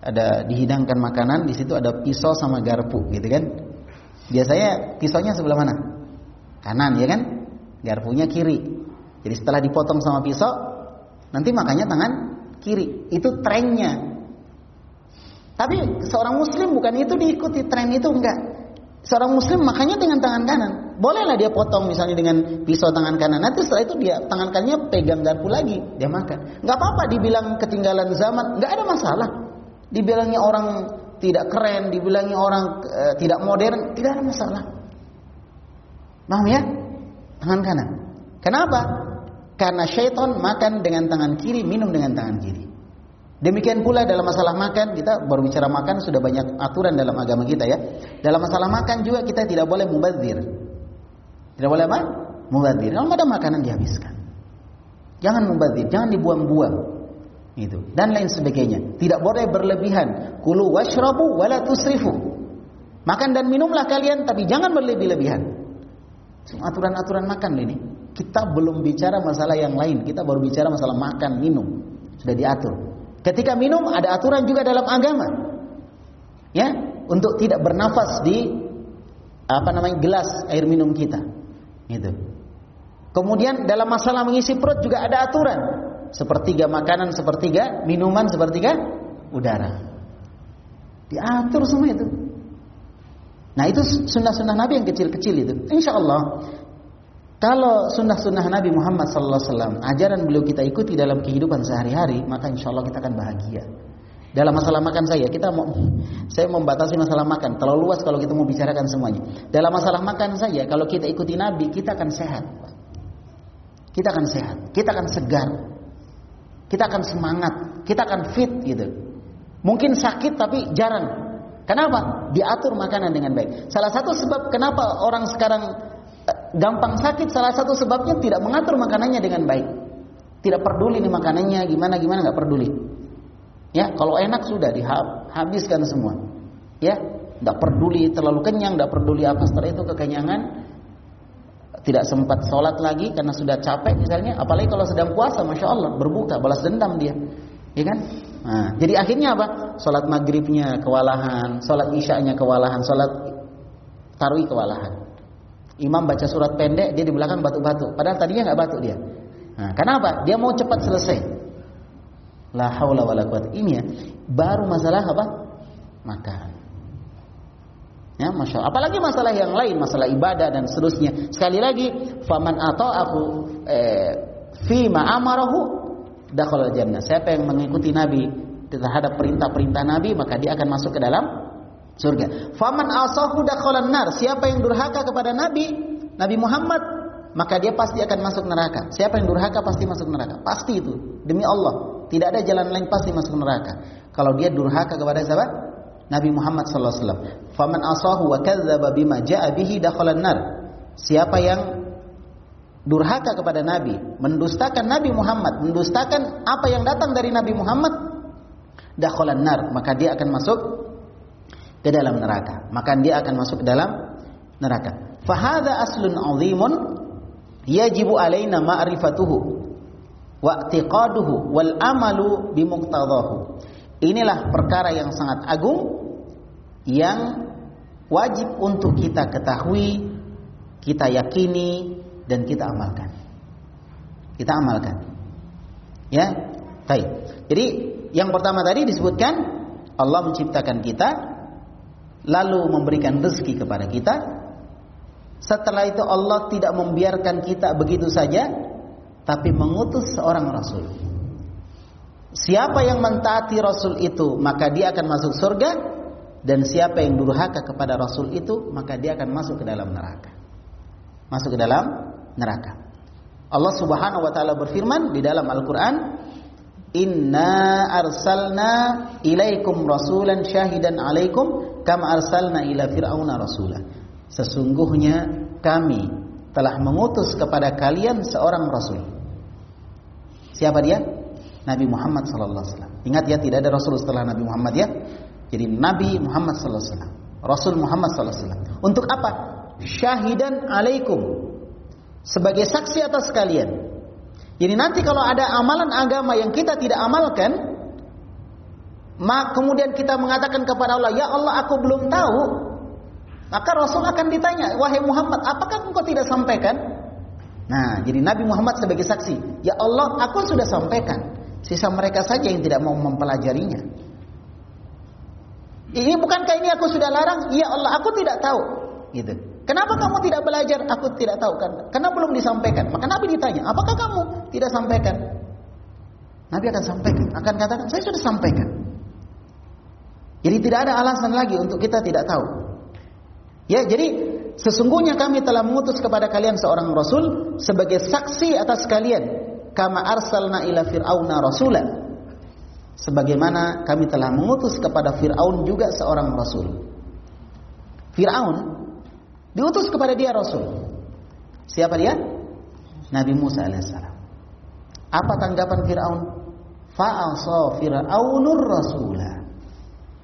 Speaker 1: ada dihidangkan makanan, di situ ada pisau sama garpu gitu kan. Biasanya pisaunya sebelah mana? Kanan ya kan? Garpunya kiri. Jadi setelah dipotong sama pisau, nanti makannya tangan kiri. Itu trennya. Tapi seorang muslim bukan itu diikuti tren itu enggak. Seorang muslim makanya dengan tangan kanan. Bolehlah dia potong misalnya dengan pisau tangan kanan. Nanti setelah itu dia tangan kanannya pegang garpu lagi, dia makan. Enggak apa-apa dibilang ketinggalan zaman, enggak ada masalah. Dibilangnya orang tidak keren, dibilangnya orang e, tidak modern, tidak ada masalah. Paham ya? Tangan kanan. Kenapa? Karena syaitan makan dengan tangan kiri, minum dengan tangan kiri. Demikian pula dalam masalah makan, kita baru bicara makan sudah banyak aturan dalam agama kita ya. Dalam masalah makan juga kita tidak boleh mubazir. Tidak boleh apa? Mubazir. Kalau ada makanan dihabiskan. Jangan mubazir, jangan dibuang-buang. Itu dan lain sebagainya. Tidak boleh berlebihan. Kulu washrabu wala tusrifu. Makan dan minumlah kalian tapi jangan berlebih-lebihan. Aturan-aturan makan ini. Kita belum bicara masalah yang lain, kita baru bicara masalah makan, minum. Sudah diatur. Ketika minum ada aturan juga dalam agama. Ya, untuk tidak bernafas di apa namanya gelas air minum kita. Gitu. Kemudian dalam masalah mengisi perut juga ada aturan. Sepertiga makanan, sepertiga minuman, sepertiga udara. Diatur semua itu. Nah itu sunnah-sunnah Nabi yang kecil-kecil itu. Insya Allah kalau sunnah-sunnah Nabi Muhammad SAW, ajaran beliau kita ikuti dalam kehidupan sehari-hari, maka insya Allah kita akan bahagia. Dalam masalah makan saya, kita mau, saya membatasi masalah makan. Terlalu luas kalau kita mau bicarakan semuanya. Dalam masalah makan saya, kalau kita ikuti Nabi, kita akan sehat. Kita akan sehat, kita akan segar, kita akan semangat, kita akan fit gitu. Mungkin sakit tapi jarang. Kenapa? Diatur makanan dengan baik. Salah satu sebab kenapa orang sekarang gampang sakit salah satu sebabnya tidak mengatur makanannya dengan baik. Tidak peduli nih makanannya gimana gimana nggak peduli. Ya, kalau enak sudah dihabiskan semua. Ya, nggak peduli terlalu kenyang, nggak peduli apa setelah itu kekenyangan, tidak sempat sholat lagi karena sudah capek misalnya. Apalagi kalau sedang puasa, masya Allah berbuka, balas dendam dia, ya kan? Nah, jadi akhirnya apa? Sholat maghribnya kewalahan, sholat isyanya kewalahan, sholat taruh kewalahan. Imam baca surat pendek, dia di belakang batu-batu. Padahal tadinya nggak batu dia. Nah, kenapa? Dia mau cepat selesai. La haula wala quwata. Ini ya, baru masalah apa? Makan. Ya, masya Allah. Apalagi masalah yang lain, masalah ibadah dan seterusnya. Sekali lagi, faman atau aku eh, fima amarahu dakhala jannah. Siapa yang mengikuti Nabi terhadap perintah-perintah Nabi, maka dia akan masuk ke dalam surga. Faman asahu dakhalan nar. Siapa yang durhaka kepada Nabi, Nabi Muhammad, maka dia pasti akan masuk neraka. Siapa yang durhaka pasti masuk neraka. Pasti itu. Demi Allah, tidak ada jalan lain pasti masuk neraka. Kalau dia durhaka kepada siapa? Nabi Muhammad sallallahu alaihi wasallam. Faman asahu wa kadzdzaba bima jaa bihi dakhalan nar. Siapa yang durhaka kepada Nabi, mendustakan Nabi Muhammad, mendustakan apa yang datang dari Nabi Muhammad, dakhalan nar, maka dia akan masuk ke dalam neraka. Maka dia akan masuk ke dalam neraka. Fahada aslun azimun yajibu alaina ma'rifatuhu wa i'tiqaduhu wal amalu bimuqtadahu. Inilah perkara yang sangat agung yang wajib untuk kita ketahui, kita yakini dan kita amalkan. Kita amalkan. Ya, baik. Jadi yang pertama tadi disebutkan Allah menciptakan kita lalu memberikan rezeki kepada kita. Setelah itu Allah tidak membiarkan kita begitu saja, tapi mengutus seorang rasul. Siapa yang mentaati rasul itu, maka dia akan masuk surga dan siapa yang durhaka kepada rasul itu, maka dia akan masuk ke dalam neraka. Masuk ke dalam neraka. Allah Subhanahu wa taala berfirman di dalam Al-Qur'an, Inna arsalna ilaikum rasulan syahidan alaikum kama arsalna ila fir'auna rasula. Sesungguhnya kami telah mengutus kepada kalian seorang rasul. Siapa dia? Nabi Muhammad sallallahu alaihi wasallam. Ingat ya tidak ada rasul setelah Nabi Muhammad ya. Jadi Nabi Muhammad sallallahu alaihi wasallam. Rasul Muhammad sallallahu alaihi wasallam. Untuk apa? Syahidan alaikum. Sebagai saksi atas kalian. Jadi nanti kalau ada amalan agama yang kita tidak amalkan, maka kemudian kita mengatakan kepada Allah, "Ya Allah, aku belum tahu." Maka Rasul akan ditanya, "Wahai Muhammad, apakah engkau tidak sampaikan?" Nah, jadi Nabi Muhammad sebagai saksi, "Ya Allah, aku sudah sampaikan." Sisa mereka saja yang tidak mau mempelajarinya. Ini bukankah ini aku sudah larang? Ya Allah, aku tidak tahu. Gitu. Kenapa kamu tidak belajar? Aku tidak tahu kan. Karena belum disampaikan. Maka Nabi ditanya, apakah kamu tidak sampaikan? Nabi akan sampaikan, akan katakan, saya sudah sampaikan. Jadi tidak ada alasan lagi untuk kita tidak tahu. Ya, jadi Sesungguhnya kami telah mengutus kepada kalian seorang rasul sebagai saksi atas kalian. Kama arsalna ila fir'auna rasulan. Sebagaimana kami telah mengutus kepada Fir'aun juga seorang rasul. Fir'aun diutus kepada dia rasul. Siapa dia? Nabi Musa alaihissalam. Apa tanggapan Fir'aun? Fa'asa Fir'aunur rasulah.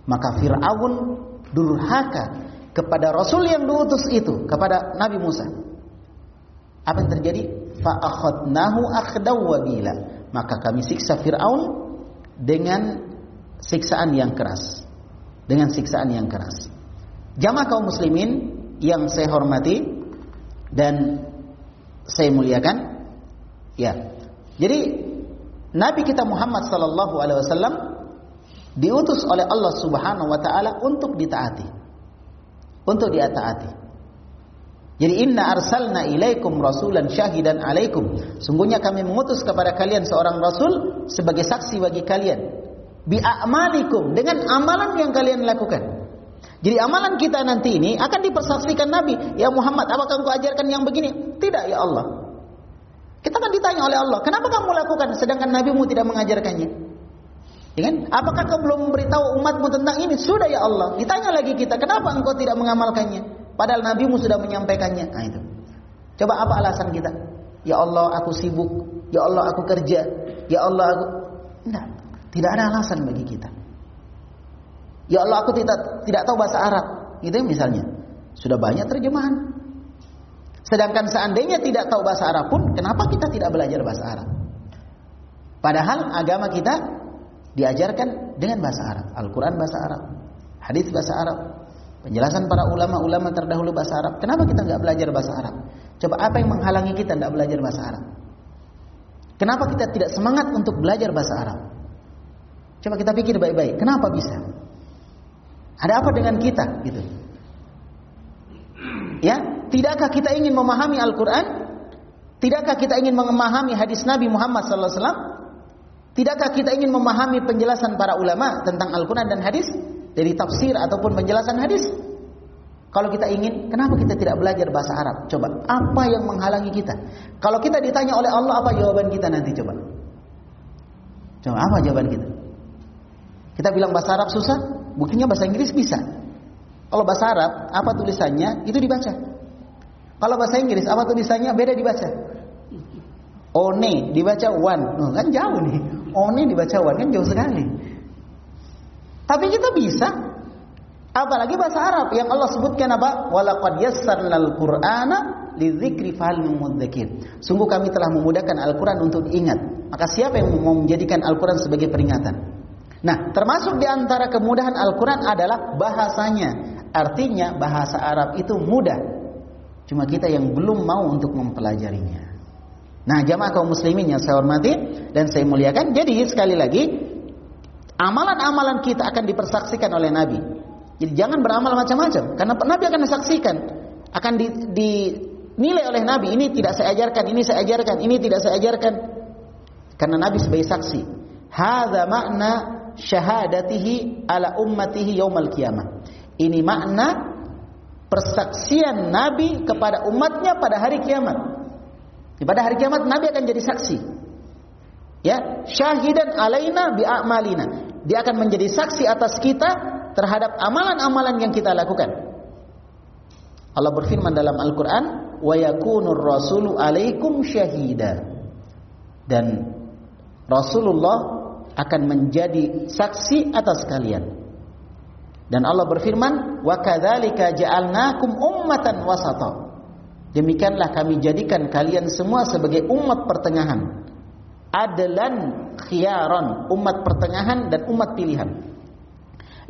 Speaker 1: Maka Fir'aun durhaka kepada Rasul yang diutus itu kepada Nabi Musa. Apa yang terjadi? Fa'akhadnahu akhdaw wabila. Maka kami siksa Fir'aun dengan siksaan yang keras. Dengan siksaan yang keras. Jamaah kaum muslimin yang saya hormati dan saya muliakan. Ya. Jadi Nabi kita Muhammad sallallahu alaihi wasallam diutus oleh Allah Subhanahu wa taala untuk ditaati untuk diataati. Jadi inna arsalna ilaikum rasulan syahidan alaikum. Sungguhnya kami mengutus kepada kalian seorang rasul sebagai saksi bagi kalian. Bi a'malikum dengan amalan yang kalian lakukan. Jadi amalan kita nanti ini akan dipersaksikan Nabi. Ya Muhammad, apakah engkau ajarkan yang begini? Tidak ya Allah. Kita akan ditanya oleh Allah, kenapa kamu lakukan sedangkan nabimu tidak mengajarkannya? Ya kan? Apakah kau belum memberitahu umatmu tentang ini? Sudah ya Allah. Ditanya lagi kita, kenapa engkau tidak mengamalkannya? Padahal nabimu sudah menyampaikannya. Nah itu. Coba apa alasan kita? Ya Allah, aku sibuk. Ya Allah, aku kerja. Ya Allah, aku... Tidak. Tidak ada alasan bagi kita. Ya Allah, aku tidak tidak tahu bahasa Arab. Itu misalnya. Sudah banyak terjemahan. Sedangkan seandainya tidak tahu bahasa Arab pun, kenapa kita tidak belajar bahasa Arab? Padahal agama kita diajarkan dengan bahasa Arab. Al-Quran bahasa Arab, hadis bahasa Arab, penjelasan para ulama-ulama terdahulu bahasa Arab. Kenapa kita nggak belajar bahasa Arab? Coba apa yang menghalangi kita nggak belajar bahasa Arab? Kenapa kita tidak semangat untuk belajar bahasa Arab? Coba kita pikir baik-baik. Kenapa bisa? Ada apa dengan kita? Gitu. Ya, tidakkah kita ingin memahami Al-Quran? Tidakkah kita ingin memahami hadis Nabi Muhammad SAW? Tidakkah kita ingin memahami penjelasan para ulama tentang Al-Quran dan hadis? Dari tafsir ataupun penjelasan hadis? Kalau kita ingin, kenapa kita tidak belajar bahasa Arab? Coba, apa yang menghalangi kita? Kalau kita ditanya oleh Allah, apa jawaban kita nanti? Coba. Coba, apa jawaban kita? Kita bilang bahasa Arab susah, buktinya bahasa Inggris bisa. Kalau bahasa Arab, apa tulisannya, itu dibaca. Kalau bahasa Inggris, apa tulisannya, beda dibaca. One dibaca one, oh, kan jauh nih. Oni dibaca wan kan jauh sekali. Tapi kita bisa. Apalagi bahasa Arab yang Allah sebutkan apa? Walaqad yassarnal Qur'ana lidzikri fahal mudzakir. Sungguh kami telah memudahkan Al-Qur'an untuk diingat. Maka siapa yang mau menjadikan Al-Qur'an sebagai peringatan? Nah, termasuk di antara kemudahan Al-Qur'an adalah bahasanya. Artinya bahasa Arab itu mudah. Cuma kita yang belum mau untuk mempelajarinya. Nah, jamaah kaum muslimin yang saya hormati dan saya muliakan. Jadi sekali lagi, amalan-amalan kita akan dipersaksikan oleh Nabi. Jadi jangan beramal macam-macam karena Nabi akan disaksikan, akan di, dinilai oleh Nabi. Ini tidak saya ajarkan, ini saya ajarkan, ini tidak saya ajarkan. Karena Nabi sebagai saksi. Hadza makna syahadatihi ala ummatihi yaumal qiyamah. Ini makna persaksian Nabi kepada umatnya pada hari kiamat. Pada hari kiamat Nabi akan jadi saksi. Ya, syahidan alaina bi a'malina. Dia akan menjadi saksi atas kita terhadap amalan-amalan yang kita lakukan. Allah berfirman dalam Al-Qur'an, "Wa yakunur rasulu 'alaikum syahida." Dan Rasulullah akan menjadi saksi atas kalian. Dan Allah berfirman, "Wa kadzalika ja'alnakum ummatan wasata." Demikianlah kami jadikan kalian semua sebagai umat pertengahan. Adalan khiyaran, umat pertengahan dan umat pilihan.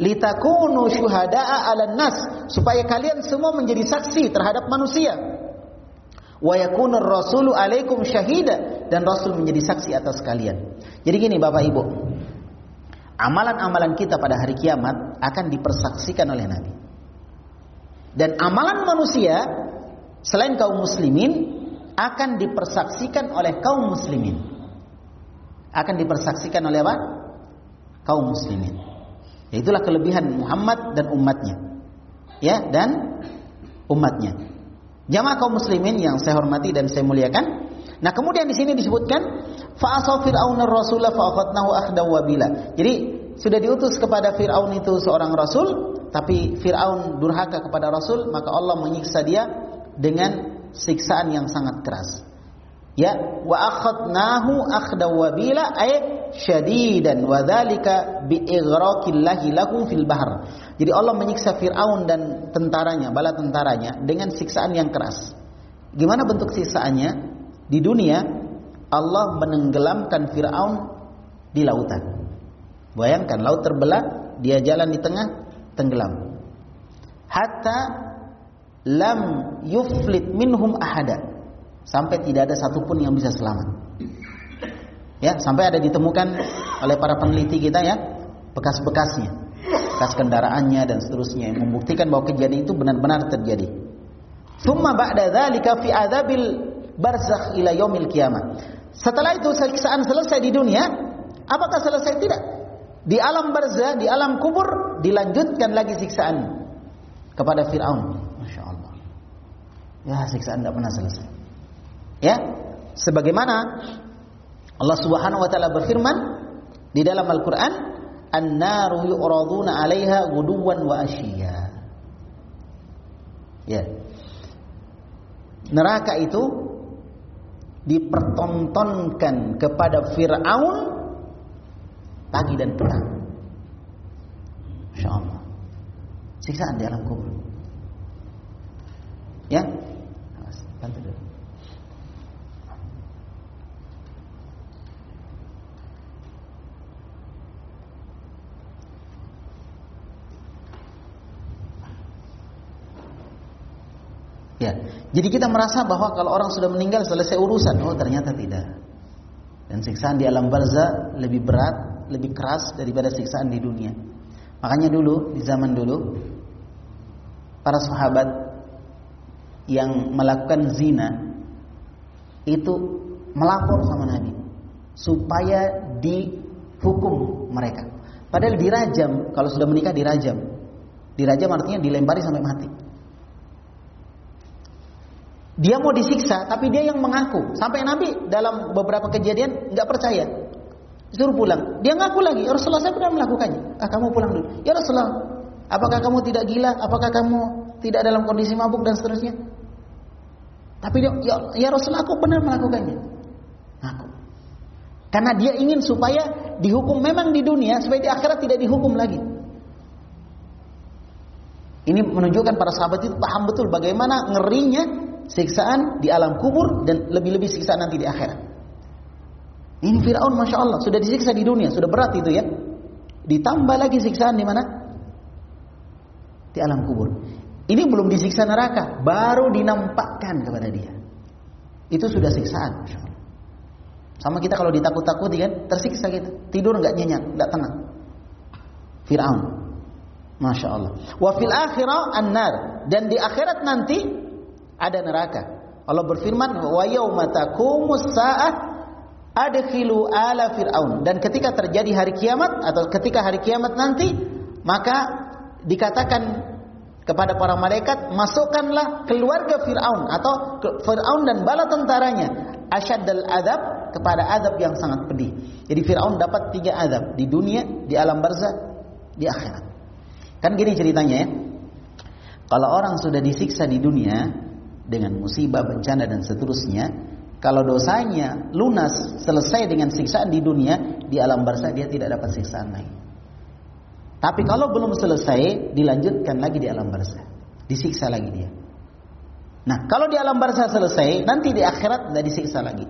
Speaker 1: Litakunu syuhada'a 'alan nas, supaya kalian semua menjadi saksi terhadap manusia. Wa yakunur rasulu 'alaikum syahida dan rasul menjadi saksi atas kalian. Jadi gini Bapak Ibu. Amalan-amalan kita pada hari kiamat akan dipersaksikan oleh Nabi. Dan amalan manusia selain kaum muslimin akan dipersaksikan oleh kaum muslimin. Akan dipersaksikan oleh apa? Kaum muslimin. Itulah kelebihan Muhammad dan umatnya. Ya, dan umatnya. Jamaah kaum muslimin yang saya hormati dan saya muliakan. Nah, kemudian di sini disebutkan fa asaw fir'aun ar-rasula fa akhadnahu akhdaw wabila. Jadi sudah diutus kepada Firaun itu seorang rasul, tapi Firaun durhaka kepada rasul, maka Allah menyiksa dia dengan siksaan yang sangat keras. Ya, wa akhadnahu akhdaw wabila ay syadidan wa dzalika bi ighraqillahi lahu fil bahr. Jadi Allah menyiksa Fir'aun dan tentaranya, bala tentaranya dengan siksaan yang keras. Gimana bentuk siksaannya? Di dunia Allah menenggelamkan Fir'aun di lautan. Bayangkan laut terbelah, dia jalan di tengah, tenggelam. Hatta lam yuflit minhum ahada. Sampai tidak ada satupun yang bisa selamat. Ya, sampai ada ditemukan oleh para peneliti kita ya, bekas-bekasnya bekas kendaraannya dan seterusnya yang membuktikan bahwa kejadian itu benar-benar terjadi. Summa ba'da dzalika fi adzabil barzakh ila yaumil qiyamah. Setelah itu siksaan selesai di dunia, apakah selesai tidak? Di alam barzah, di alam kubur dilanjutkan lagi siksaan kepada Firaun. Masya Allah. Ya siksaan tidak pernah selesai. Ya, sebagaimana Allah Subhanahu wa taala berfirman di dalam Al-Qur'an, an-naru yu'raduna 'alaiha guduwan wa ashiya. Ya. Neraka itu dipertontonkan kepada Fir'aun pagi dan petang. Masya Allah. Siksaan di alam kubur. Ya. Bantu dulu. Ya, jadi kita merasa bahwa kalau orang sudah meninggal selesai urusan. Oh, ternyata tidak. Dan siksaan di alam barzah lebih berat, lebih keras daripada siksaan di dunia. Makanya dulu di zaman dulu para sahabat yang melakukan zina itu melapor sama Nabi supaya dihukum mereka. Padahal dirajam, kalau sudah menikah dirajam. Dirajam artinya dilempari sampai mati. Dia mau disiksa, tapi dia yang mengaku. Sampai Nabi dalam beberapa kejadian nggak percaya, suruh pulang. Dia ngaku lagi, ya Rasulullah saya pernah melakukannya. Ah kamu pulang dulu. Ya Rasulullah, apakah kamu tidak gila? Apakah kamu tidak dalam kondisi mabuk dan seterusnya? Tapi dia, ya, ya Rasulullah aku pernah melakukannya. Aku. Karena dia ingin supaya dihukum memang di dunia, supaya di akhirat tidak dihukum lagi. Ini menunjukkan para sahabat itu paham betul bagaimana ngerinya siksaan di alam kubur dan lebih-lebih siksaan nanti di akhirat. Ini Fir'aun Masya Allah sudah disiksa di dunia, sudah berat itu ya. Ditambah lagi siksaan di mana? Di alam kubur. Ini belum disiksa neraka, baru dinampakkan kepada dia. Itu sudah siksaan. Sama kita kalau ditakut-takuti kan, tersiksa kita. Tidur nggak nyenyak, nggak tenang. Fir'aun. Masya Allah. Wa fil akhirah an-nar. Dan di akhirat nanti ada neraka. Allah berfirman, "Wa yauma taqumus saah adkhilu ala fir'aun." Dan ketika terjadi hari kiamat atau ketika hari kiamat nanti, maka dikatakan kepada para malaikat, "Masukkanlah keluarga Firaun atau Firaun dan bala tentaranya asyaddal adab kepada adab yang sangat pedih." Jadi Firaun dapat tiga adab di dunia, di alam barzah, di akhirat. Kan gini ceritanya ya. Kalau orang sudah disiksa di dunia, dengan musibah, bencana dan seterusnya, kalau dosanya lunas selesai dengan siksaan di dunia, di alam barzah dia tidak dapat siksaan lagi. Tapi kalau belum selesai, dilanjutkan lagi di alam barzah, disiksa lagi dia. Nah, kalau di alam barzah selesai, nanti di akhirat tidak disiksa lagi.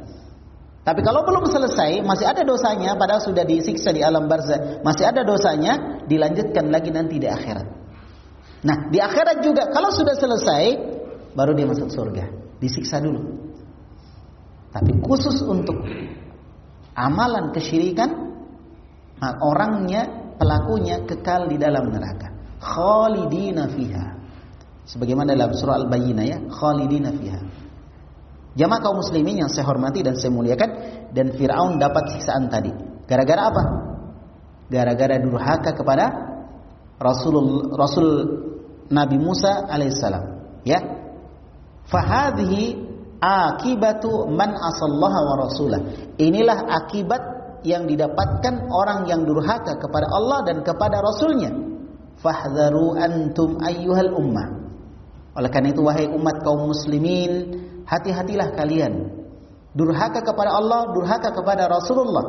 Speaker 1: Tapi kalau belum selesai, masih ada dosanya, padahal sudah disiksa di alam barzah, masih ada dosanya, dilanjutkan lagi nanti di akhirat. Nah, di akhirat juga kalau sudah selesai, baru dia masuk surga. Disiksa dulu. Tapi khusus untuk amalan kesyirikan, orangnya, pelakunya kekal di dalam neraka. Khalidina fiha. Sebagaimana dalam surah Al-Bayyinah ya, khalidina fiha. Jamaah kaum muslimin yang saya hormati dan saya muliakan dan Firaun dapat siksaan tadi. Gara-gara apa? Gara-gara durhaka kepada Rasul Rasul Nabi Musa alaihissalam. Ya, Fahadhi akibatu man asallaha wa rasulah. Inilah akibat yang didapatkan orang yang durhaka kepada Allah dan kepada Rasulnya. Fahdharu antum ayyuhal ummah. Oleh karena itu wahai umat kaum muslimin, hati-hatilah kalian. Durhaka kepada Allah, durhaka kepada Rasulullah.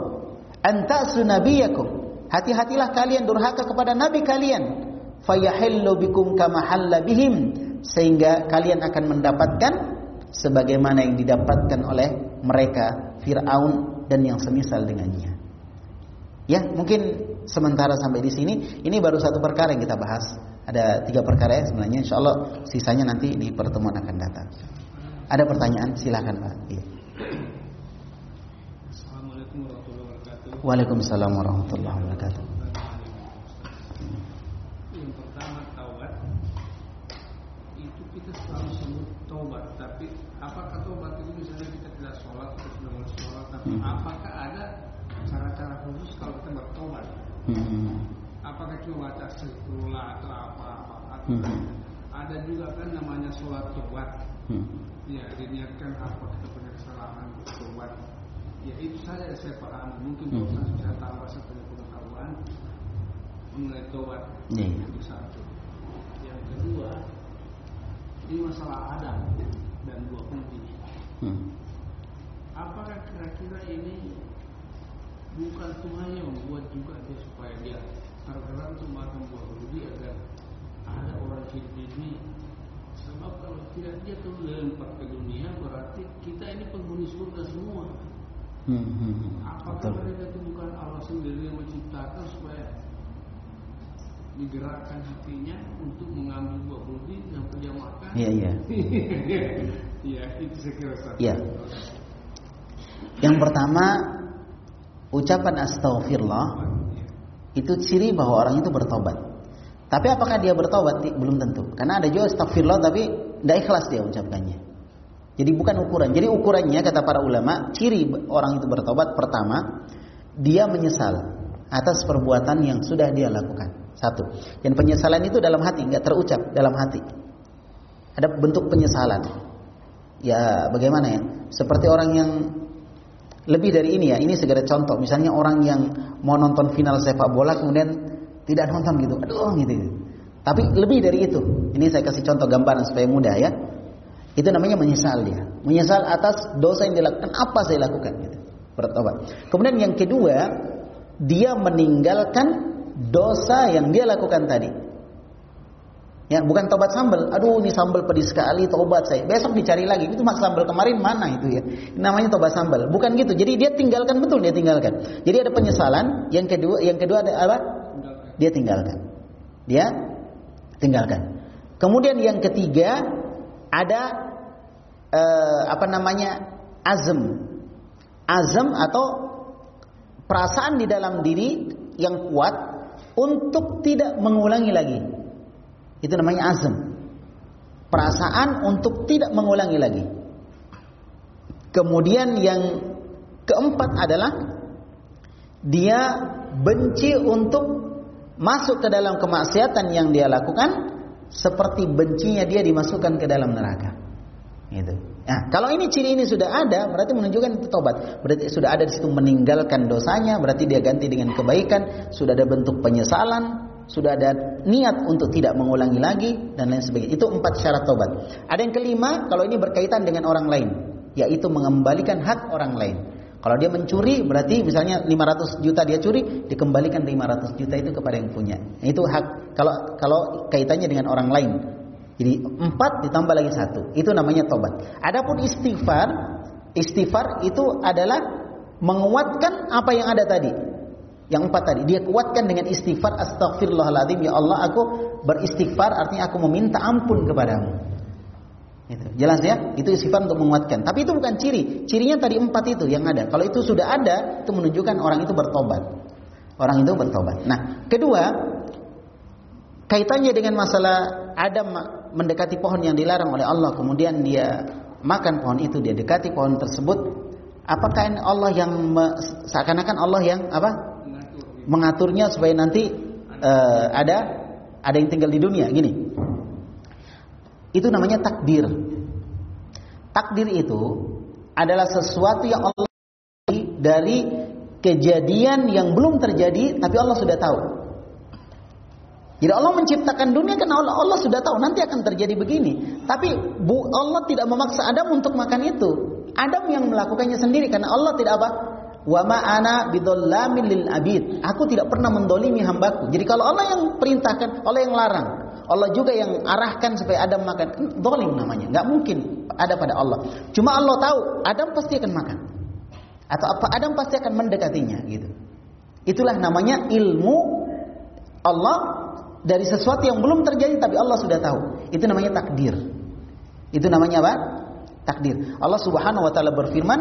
Speaker 1: Antasu nabiyakum. Hati-hatilah kalian durhaka kepada nabi kalian. Fayahillu bikum kama halla bihim sehingga kalian akan mendapatkan sebagaimana yang didapatkan oleh mereka Firaun dan yang semisal dengannya. Ya, mungkin sementara sampai di sini ini baru satu perkara yang kita bahas. Ada tiga perkara ya sebenarnya. Insya Allah sisanya nanti di pertemuan akan datang. Ada pertanyaan? Silahkan Pak. Iya.
Speaker 2: Assalamualaikum warahmatullahi wabarakatuh.
Speaker 1: Waalaikumsalam warahmatullahi wabarakatuh.
Speaker 2: Yang pertama taubat itu kita selalu sebut taubat, tapi apakah taubat itu misalnya kita tidak sholat atau sudah mulai sholat, tapi
Speaker 1: Hmm.
Speaker 2: apakah ada cara-cara khusus kalau kita bertobat?
Speaker 1: Hmm.
Speaker 2: Apakah cuma baca astagfirullah atau apa-apa?
Speaker 1: Hmm.
Speaker 2: ada juga kan namanya sholat tobat.
Speaker 1: Hmm.
Speaker 2: Ya, diniatkan apa kita punya kesalahan tobat. Ya itu saja yang saya paham. Mungkin
Speaker 1: Hmm.
Speaker 2: saya tambah saya punya pengetahuan mengenai tobat.
Speaker 1: Iya.
Speaker 2: Itu satu. Yang kedua, ini masalah Adam dan buah putih.
Speaker 1: Hmm.
Speaker 2: Apakah kira-kira ini bukan Tuhan yang membuat juga dia supaya dia tergerak untuk makan buah putih agar ada orang hidup ini sebab kalau tidak dia tuh lempar ke dunia berarti kita ini penghuni surga semua.
Speaker 1: Hmm. Hmm.
Speaker 2: Apakah
Speaker 1: Betul.
Speaker 2: mereka itu bukan Allah sendiri yang menciptakan supaya digerakkan hatinya untuk mengambil buah putih sampai dia makan?
Speaker 1: Iya, iya.
Speaker 2: Iya, itu saya kira satu.
Speaker 1: Iya. Yang pertama, ucapan astaghfirullah itu ciri bahwa orang itu bertobat. Tapi apakah dia bertobat? Belum tentu. Karena ada juga astagfirullah tapi tidak ikhlas dia ucapkannya. Jadi bukan ukuran. Jadi ukurannya kata para ulama, ciri orang itu bertobat pertama, dia menyesal atas perbuatan yang sudah dia lakukan. Satu. Dan penyesalan itu dalam hati, nggak terucap dalam hati. Ada bentuk penyesalan. Ya bagaimana ya? Seperti orang yang lebih dari ini ya. Ini segera contoh. Misalnya orang yang mau nonton final sepak bola kemudian tidak nonton gitu. Aduh gitu. Tapi lebih dari itu. Ini saya kasih contoh gambaran supaya mudah ya. Itu namanya menyesal dia. Menyesal atas dosa yang dilakukan. Apa saya lakukan? Gitu. Bertobat. Kemudian yang kedua, dia meninggalkan dosa yang dia lakukan tadi. Ya, bukan tobat sambal. Aduh, ini sambal pedis sekali, tobat saya. Besok dicari lagi. Itu mas sambal kemarin mana itu ya? Namanya tobat sambal. Bukan gitu. Jadi dia tinggalkan betul dia tinggalkan. Jadi ada penyesalan. Yang kedua, yang kedua ada apa? Dia tinggalkan. Dia tinggalkan. Kemudian yang ketiga ada eh, apa namanya? azam. Azam atau perasaan di dalam diri yang kuat untuk tidak mengulangi lagi. Itu namanya azam. Perasaan untuk tidak mengulangi lagi. Kemudian yang keempat adalah dia benci untuk masuk ke dalam kemaksiatan yang dia lakukan seperti bencinya dia dimasukkan ke dalam neraka. Gitu. Nah, kalau ini ciri ini sudah ada, berarti menunjukkan itu tobat. Berarti sudah ada di situ meninggalkan dosanya, berarti dia ganti dengan kebaikan, sudah ada bentuk penyesalan, sudah ada niat untuk tidak mengulangi lagi dan lain sebagainya. Itu empat syarat tobat. Ada yang kelima, kalau ini berkaitan dengan orang lain, yaitu mengembalikan hak orang lain. Kalau dia mencuri, berarti misalnya 500 juta dia curi, dikembalikan 500 juta itu kepada yang punya. Itu hak. Kalau kalau kaitannya dengan orang lain, jadi empat ditambah lagi satu. Itu namanya tobat. Adapun istighfar, istighfar itu adalah menguatkan apa yang ada tadi. Yang empat tadi, dia kuatkan dengan istighfar astagfirullahaladzim ya Allah aku beristighfar artinya aku meminta ampun kepadamu. Itu. Jelas ya? Itu istighfar untuk menguatkan. Tapi itu bukan ciri. Cirinya tadi empat itu yang ada. Kalau itu sudah ada, itu menunjukkan orang itu bertobat. Orang itu bertobat. Nah, kedua, kaitannya dengan masalah Adam mendekati pohon yang dilarang oleh Allah, kemudian dia makan pohon itu, dia dekati pohon tersebut. Apakah Allah yang seakan-akan Allah yang apa? Mengaturnya supaya nanti eh, ada ada yang tinggal di dunia gini. Itu namanya takdir. takdir itu adalah sesuatu yang Allah dari kejadian yang belum terjadi tapi Allah sudah tahu. Jadi Allah menciptakan dunia karena Allah, Allah sudah tahu nanti akan terjadi begini. Tapi Allah tidak memaksa Adam untuk makan itu. Adam yang melakukannya sendiri karena Allah tidak apa? Wa ma ana bidzallamin lil abid. Aku tidak pernah mendolimi hambaku. Jadi kalau Allah yang perintahkan, Allah yang larang. Allah juga yang arahkan supaya Adam makan. Dolim namanya. Nggak mungkin ada pada Allah. Cuma Allah tahu Adam pasti akan makan. Atau apa Adam pasti akan mendekatinya gitu. Itulah namanya ilmu Allah dari sesuatu yang belum terjadi tapi Allah sudah tahu. Itu namanya takdir. Itu namanya apa? Takdir. Allah Subhanahu wa taala berfirman,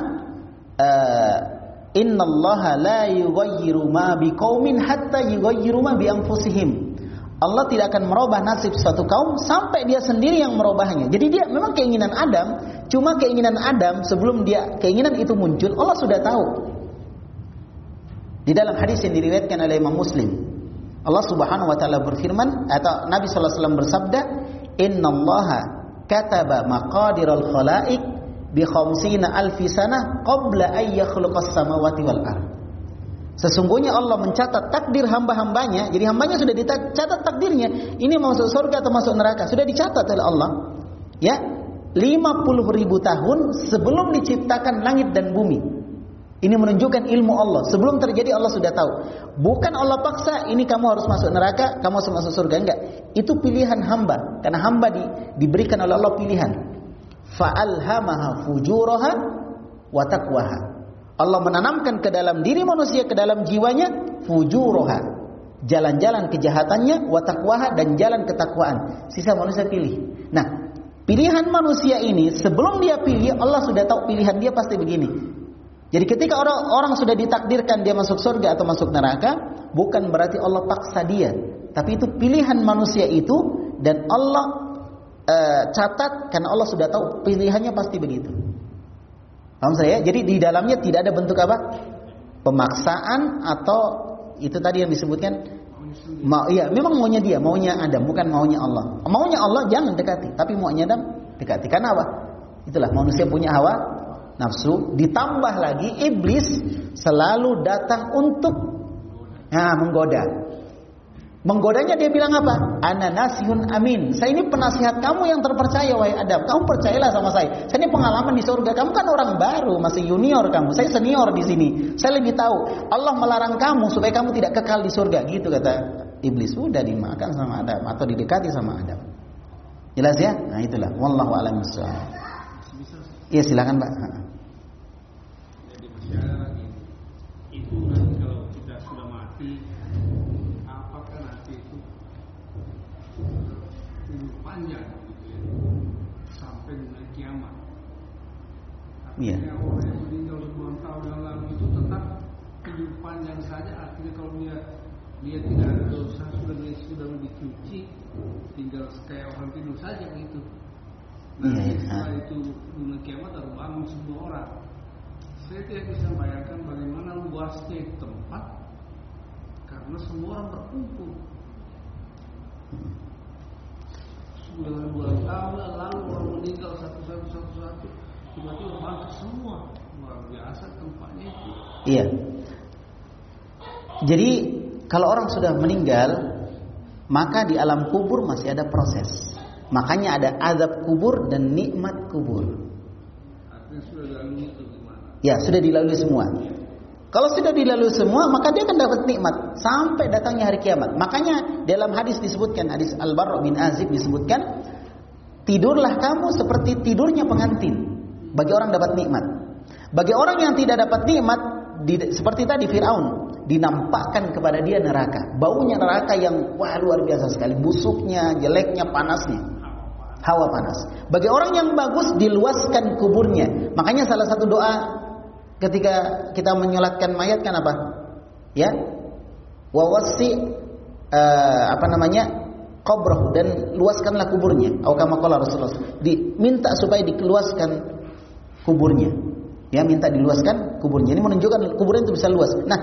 Speaker 1: uh, "Innallaha la yughayyiru ma biqaumin hatta yughayyiru ma bi anfusihim." Allah tidak akan merubah nasib suatu kaum sampai dia sendiri yang merubahnya. Jadi dia memang keinginan Adam, cuma keinginan Adam sebelum dia keinginan itu muncul, Allah sudah tahu. Di dalam hadis yang diriwayatkan oleh Imam Muslim, Allah Subhanahu wa taala berfirman atau Nabi sallallahu alaihi wasallam bersabda, "Innallaha kataba maqadiral khalaiq bi khamsina alfi sanah qabla ay yakhluqas samawati wal ard." Sesungguhnya Allah mencatat takdir hamba-hambanya. Jadi hambanya sudah dicatat takdirnya. Ini masuk surga atau masuk neraka. Sudah dicatat oleh Allah. Ya, 50 ribu tahun sebelum diciptakan langit dan bumi. Ini menunjukkan ilmu Allah. Sebelum terjadi Allah sudah tahu. Bukan Allah paksa ini kamu harus masuk neraka, kamu harus masuk surga enggak. Itu pilihan hamba. Karena hamba di, diberikan oleh Allah pilihan. Fa'alhamaha fujuraha wa taqwaha. Allah menanamkan ke dalam diri manusia, ke dalam jiwanya fujuraha. Jalan-jalan kejahatannya wa taqwaha dan jalan ketakwaan. Sisa manusia pilih. Nah, pilihan manusia ini sebelum dia pilih Allah sudah tahu pilihan dia pasti begini. Jadi ketika orang orang sudah ditakdirkan dia masuk surga atau masuk neraka, bukan berarti Allah paksa dia, tapi itu pilihan manusia itu dan Allah uh, catat karena Allah sudah tahu pilihannya pasti begitu. Paham saya? Jadi di dalamnya tidak ada bentuk apa? Pemaksaan atau itu tadi yang disebutkan mau iya memang maunya dia, maunya Adam, bukan maunya Allah. Maunya Allah jangan dekati, tapi maunya Adam dekati. Karena apa? Itulah manusia punya hawa nafsu ditambah lagi iblis selalu datang untuk nah, menggoda menggodanya dia bilang apa? Ana nasihun amin. Saya ini penasihat kamu yang terpercaya wahai Adam. Kamu percayalah sama saya. Saya ini pengalaman di surga. Kamu kan orang baru masih junior kamu. Saya senior di sini. Saya lebih tahu. Allah melarang kamu supaya kamu tidak kekal di surga. Gitu kata iblis. Sudah dimakan sama Adam atau didekati sama Adam. Jelas ya? Nah itulah. Wallahu a'lam Iya silakan Pak.
Speaker 2: Jadi lagi itu nanti kalau kita sudah mati, apakah nanti itu hidup panjang gitu ya sampai dengan kiamat?
Speaker 1: Iya.
Speaker 2: Yang meninggal tahun yang lalu itu tetap hidup panjang saja. Artinya kalau dia dia tidak ada dosa sudah dia sudah dicuci, tinggal kayak orang tidur saja gitu. Nah,
Speaker 1: Iya, iya.
Speaker 2: setelah itu dunia kiamat harus bangun semua orang. Saya tidak bisa bayangkan bagaimana luasnya tempat karena semua orang berkumpul. Sudah ribuan tahun lalu orang meninggal satu-satu satu-satu, tiba-tiba bangkit semua. Luar biasa tempatnya itu.
Speaker 1: Iya. Jadi kalau orang sudah meninggal, maka di alam kubur masih ada proses. Makanya ada azab kubur dan nikmat kubur.
Speaker 2: Sudah?
Speaker 1: Ya, sudah dilalui semua. Kalau sudah dilalui semua, maka dia akan dapat nikmat sampai datangnya hari kiamat. Makanya dalam hadis disebutkan, hadis Al-Barra bin Azib disebutkan, tidurlah kamu seperti tidurnya pengantin. Bagi orang dapat nikmat. Bagi orang yang tidak dapat nikmat, di- seperti tadi Fir'aun, dinampakkan kepada dia neraka. Baunya neraka yang wah luar biasa sekali. Busuknya, jeleknya, panasnya hawa panas. Bagi orang yang bagus diluaskan kuburnya. Makanya salah satu doa ketika kita menyolatkan mayat kan apa? Ya. Wawasi eh, apa namanya? qabrah dan luaskanlah kuburnya. Atau kama Rasulullah. Diminta supaya dikeluaskan kuburnya. Ya, minta diluaskan kuburnya. Ini menunjukkan kuburnya itu bisa luas. Nah,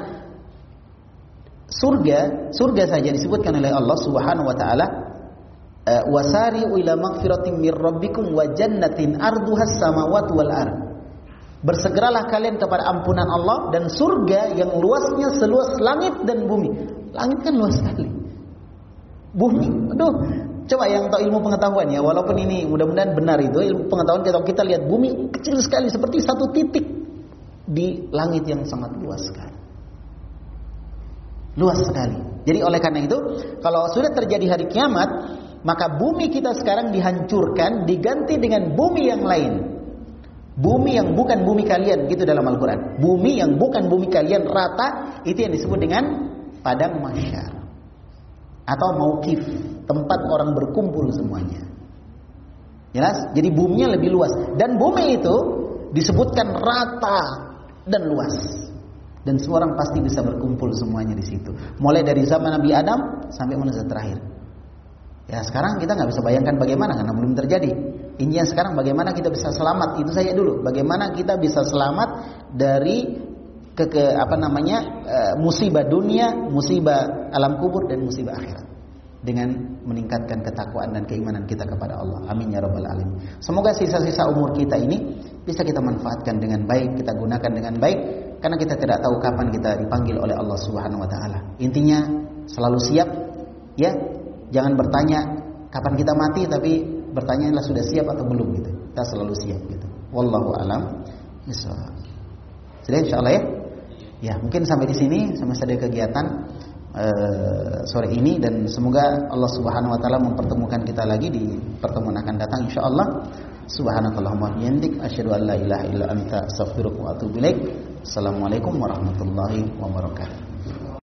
Speaker 1: surga, surga saja disebutkan oleh Allah Subhanahu wa taala uh, wasari'u ila magfiratin mir rabbikum wa jannatin arduhas samawati wal ard. Bersegeralah kalian kepada ampunan Allah dan surga yang luasnya seluas langit dan bumi. Langit kan luas sekali. Bumi, aduh, coba yang tahu ilmu pengetahuan ya, walaupun ini mudah-mudahan benar itu ilmu pengetahuan kalau kita lihat bumi kecil sekali seperti satu titik di langit yang sangat luas sekali. Luas sekali. Jadi oleh karena itu, kalau sudah terjadi hari kiamat, maka bumi kita sekarang dihancurkan diganti dengan bumi yang lain. Bumi yang bukan bumi kalian gitu dalam Al-Qur'an. Bumi yang bukan bumi kalian rata itu yang disebut dengan padang mahsyar. Atau maukif, tempat orang berkumpul semuanya. Jelas? Jadi buminya lebih luas dan bumi itu disebutkan rata dan luas. Dan semua orang pasti bisa berkumpul semuanya di situ. Mulai dari zaman Nabi Adam sampai manusia terakhir. Ya sekarang kita nggak bisa bayangkan bagaimana karena belum terjadi. Intinya sekarang bagaimana kita bisa selamat itu saya dulu. Bagaimana kita bisa selamat dari ke, ke apa namanya e, musibah dunia, musibah alam kubur dan musibah akhirat dengan meningkatkan ketakwaan dan keimanan kita kepada Allah. Amin ya rabbal alamin. Semoga sisa-sisa umur kita ini bisa kita manfaatkan dengan baik, kita gunakan dengan baik karena kita tidak tahu kapan kita dipanggil oleh Allah Subhanahu wa taala. Intinya selalu siap ya Jangan bertanya kapan kita mati tapi bertanyalah sudah siap atau belum gitu. Kita selalu siap gitu. Wallahu alam bishawab. Sudah insyaallah ya. Ya, mungkin sampai di sini sampai saja kegiatan uh, sore ini dan semoga Allah Subhanahu wa taala mempertemukan kita lagi di pertemuan akan datang insyaallah. Subhanakallahumma bihamdik asyhadu an la ilaha illa anta astaghfiruka wa atubu ilaik. Assalamualaikum warahmatullahi wabarakatuh.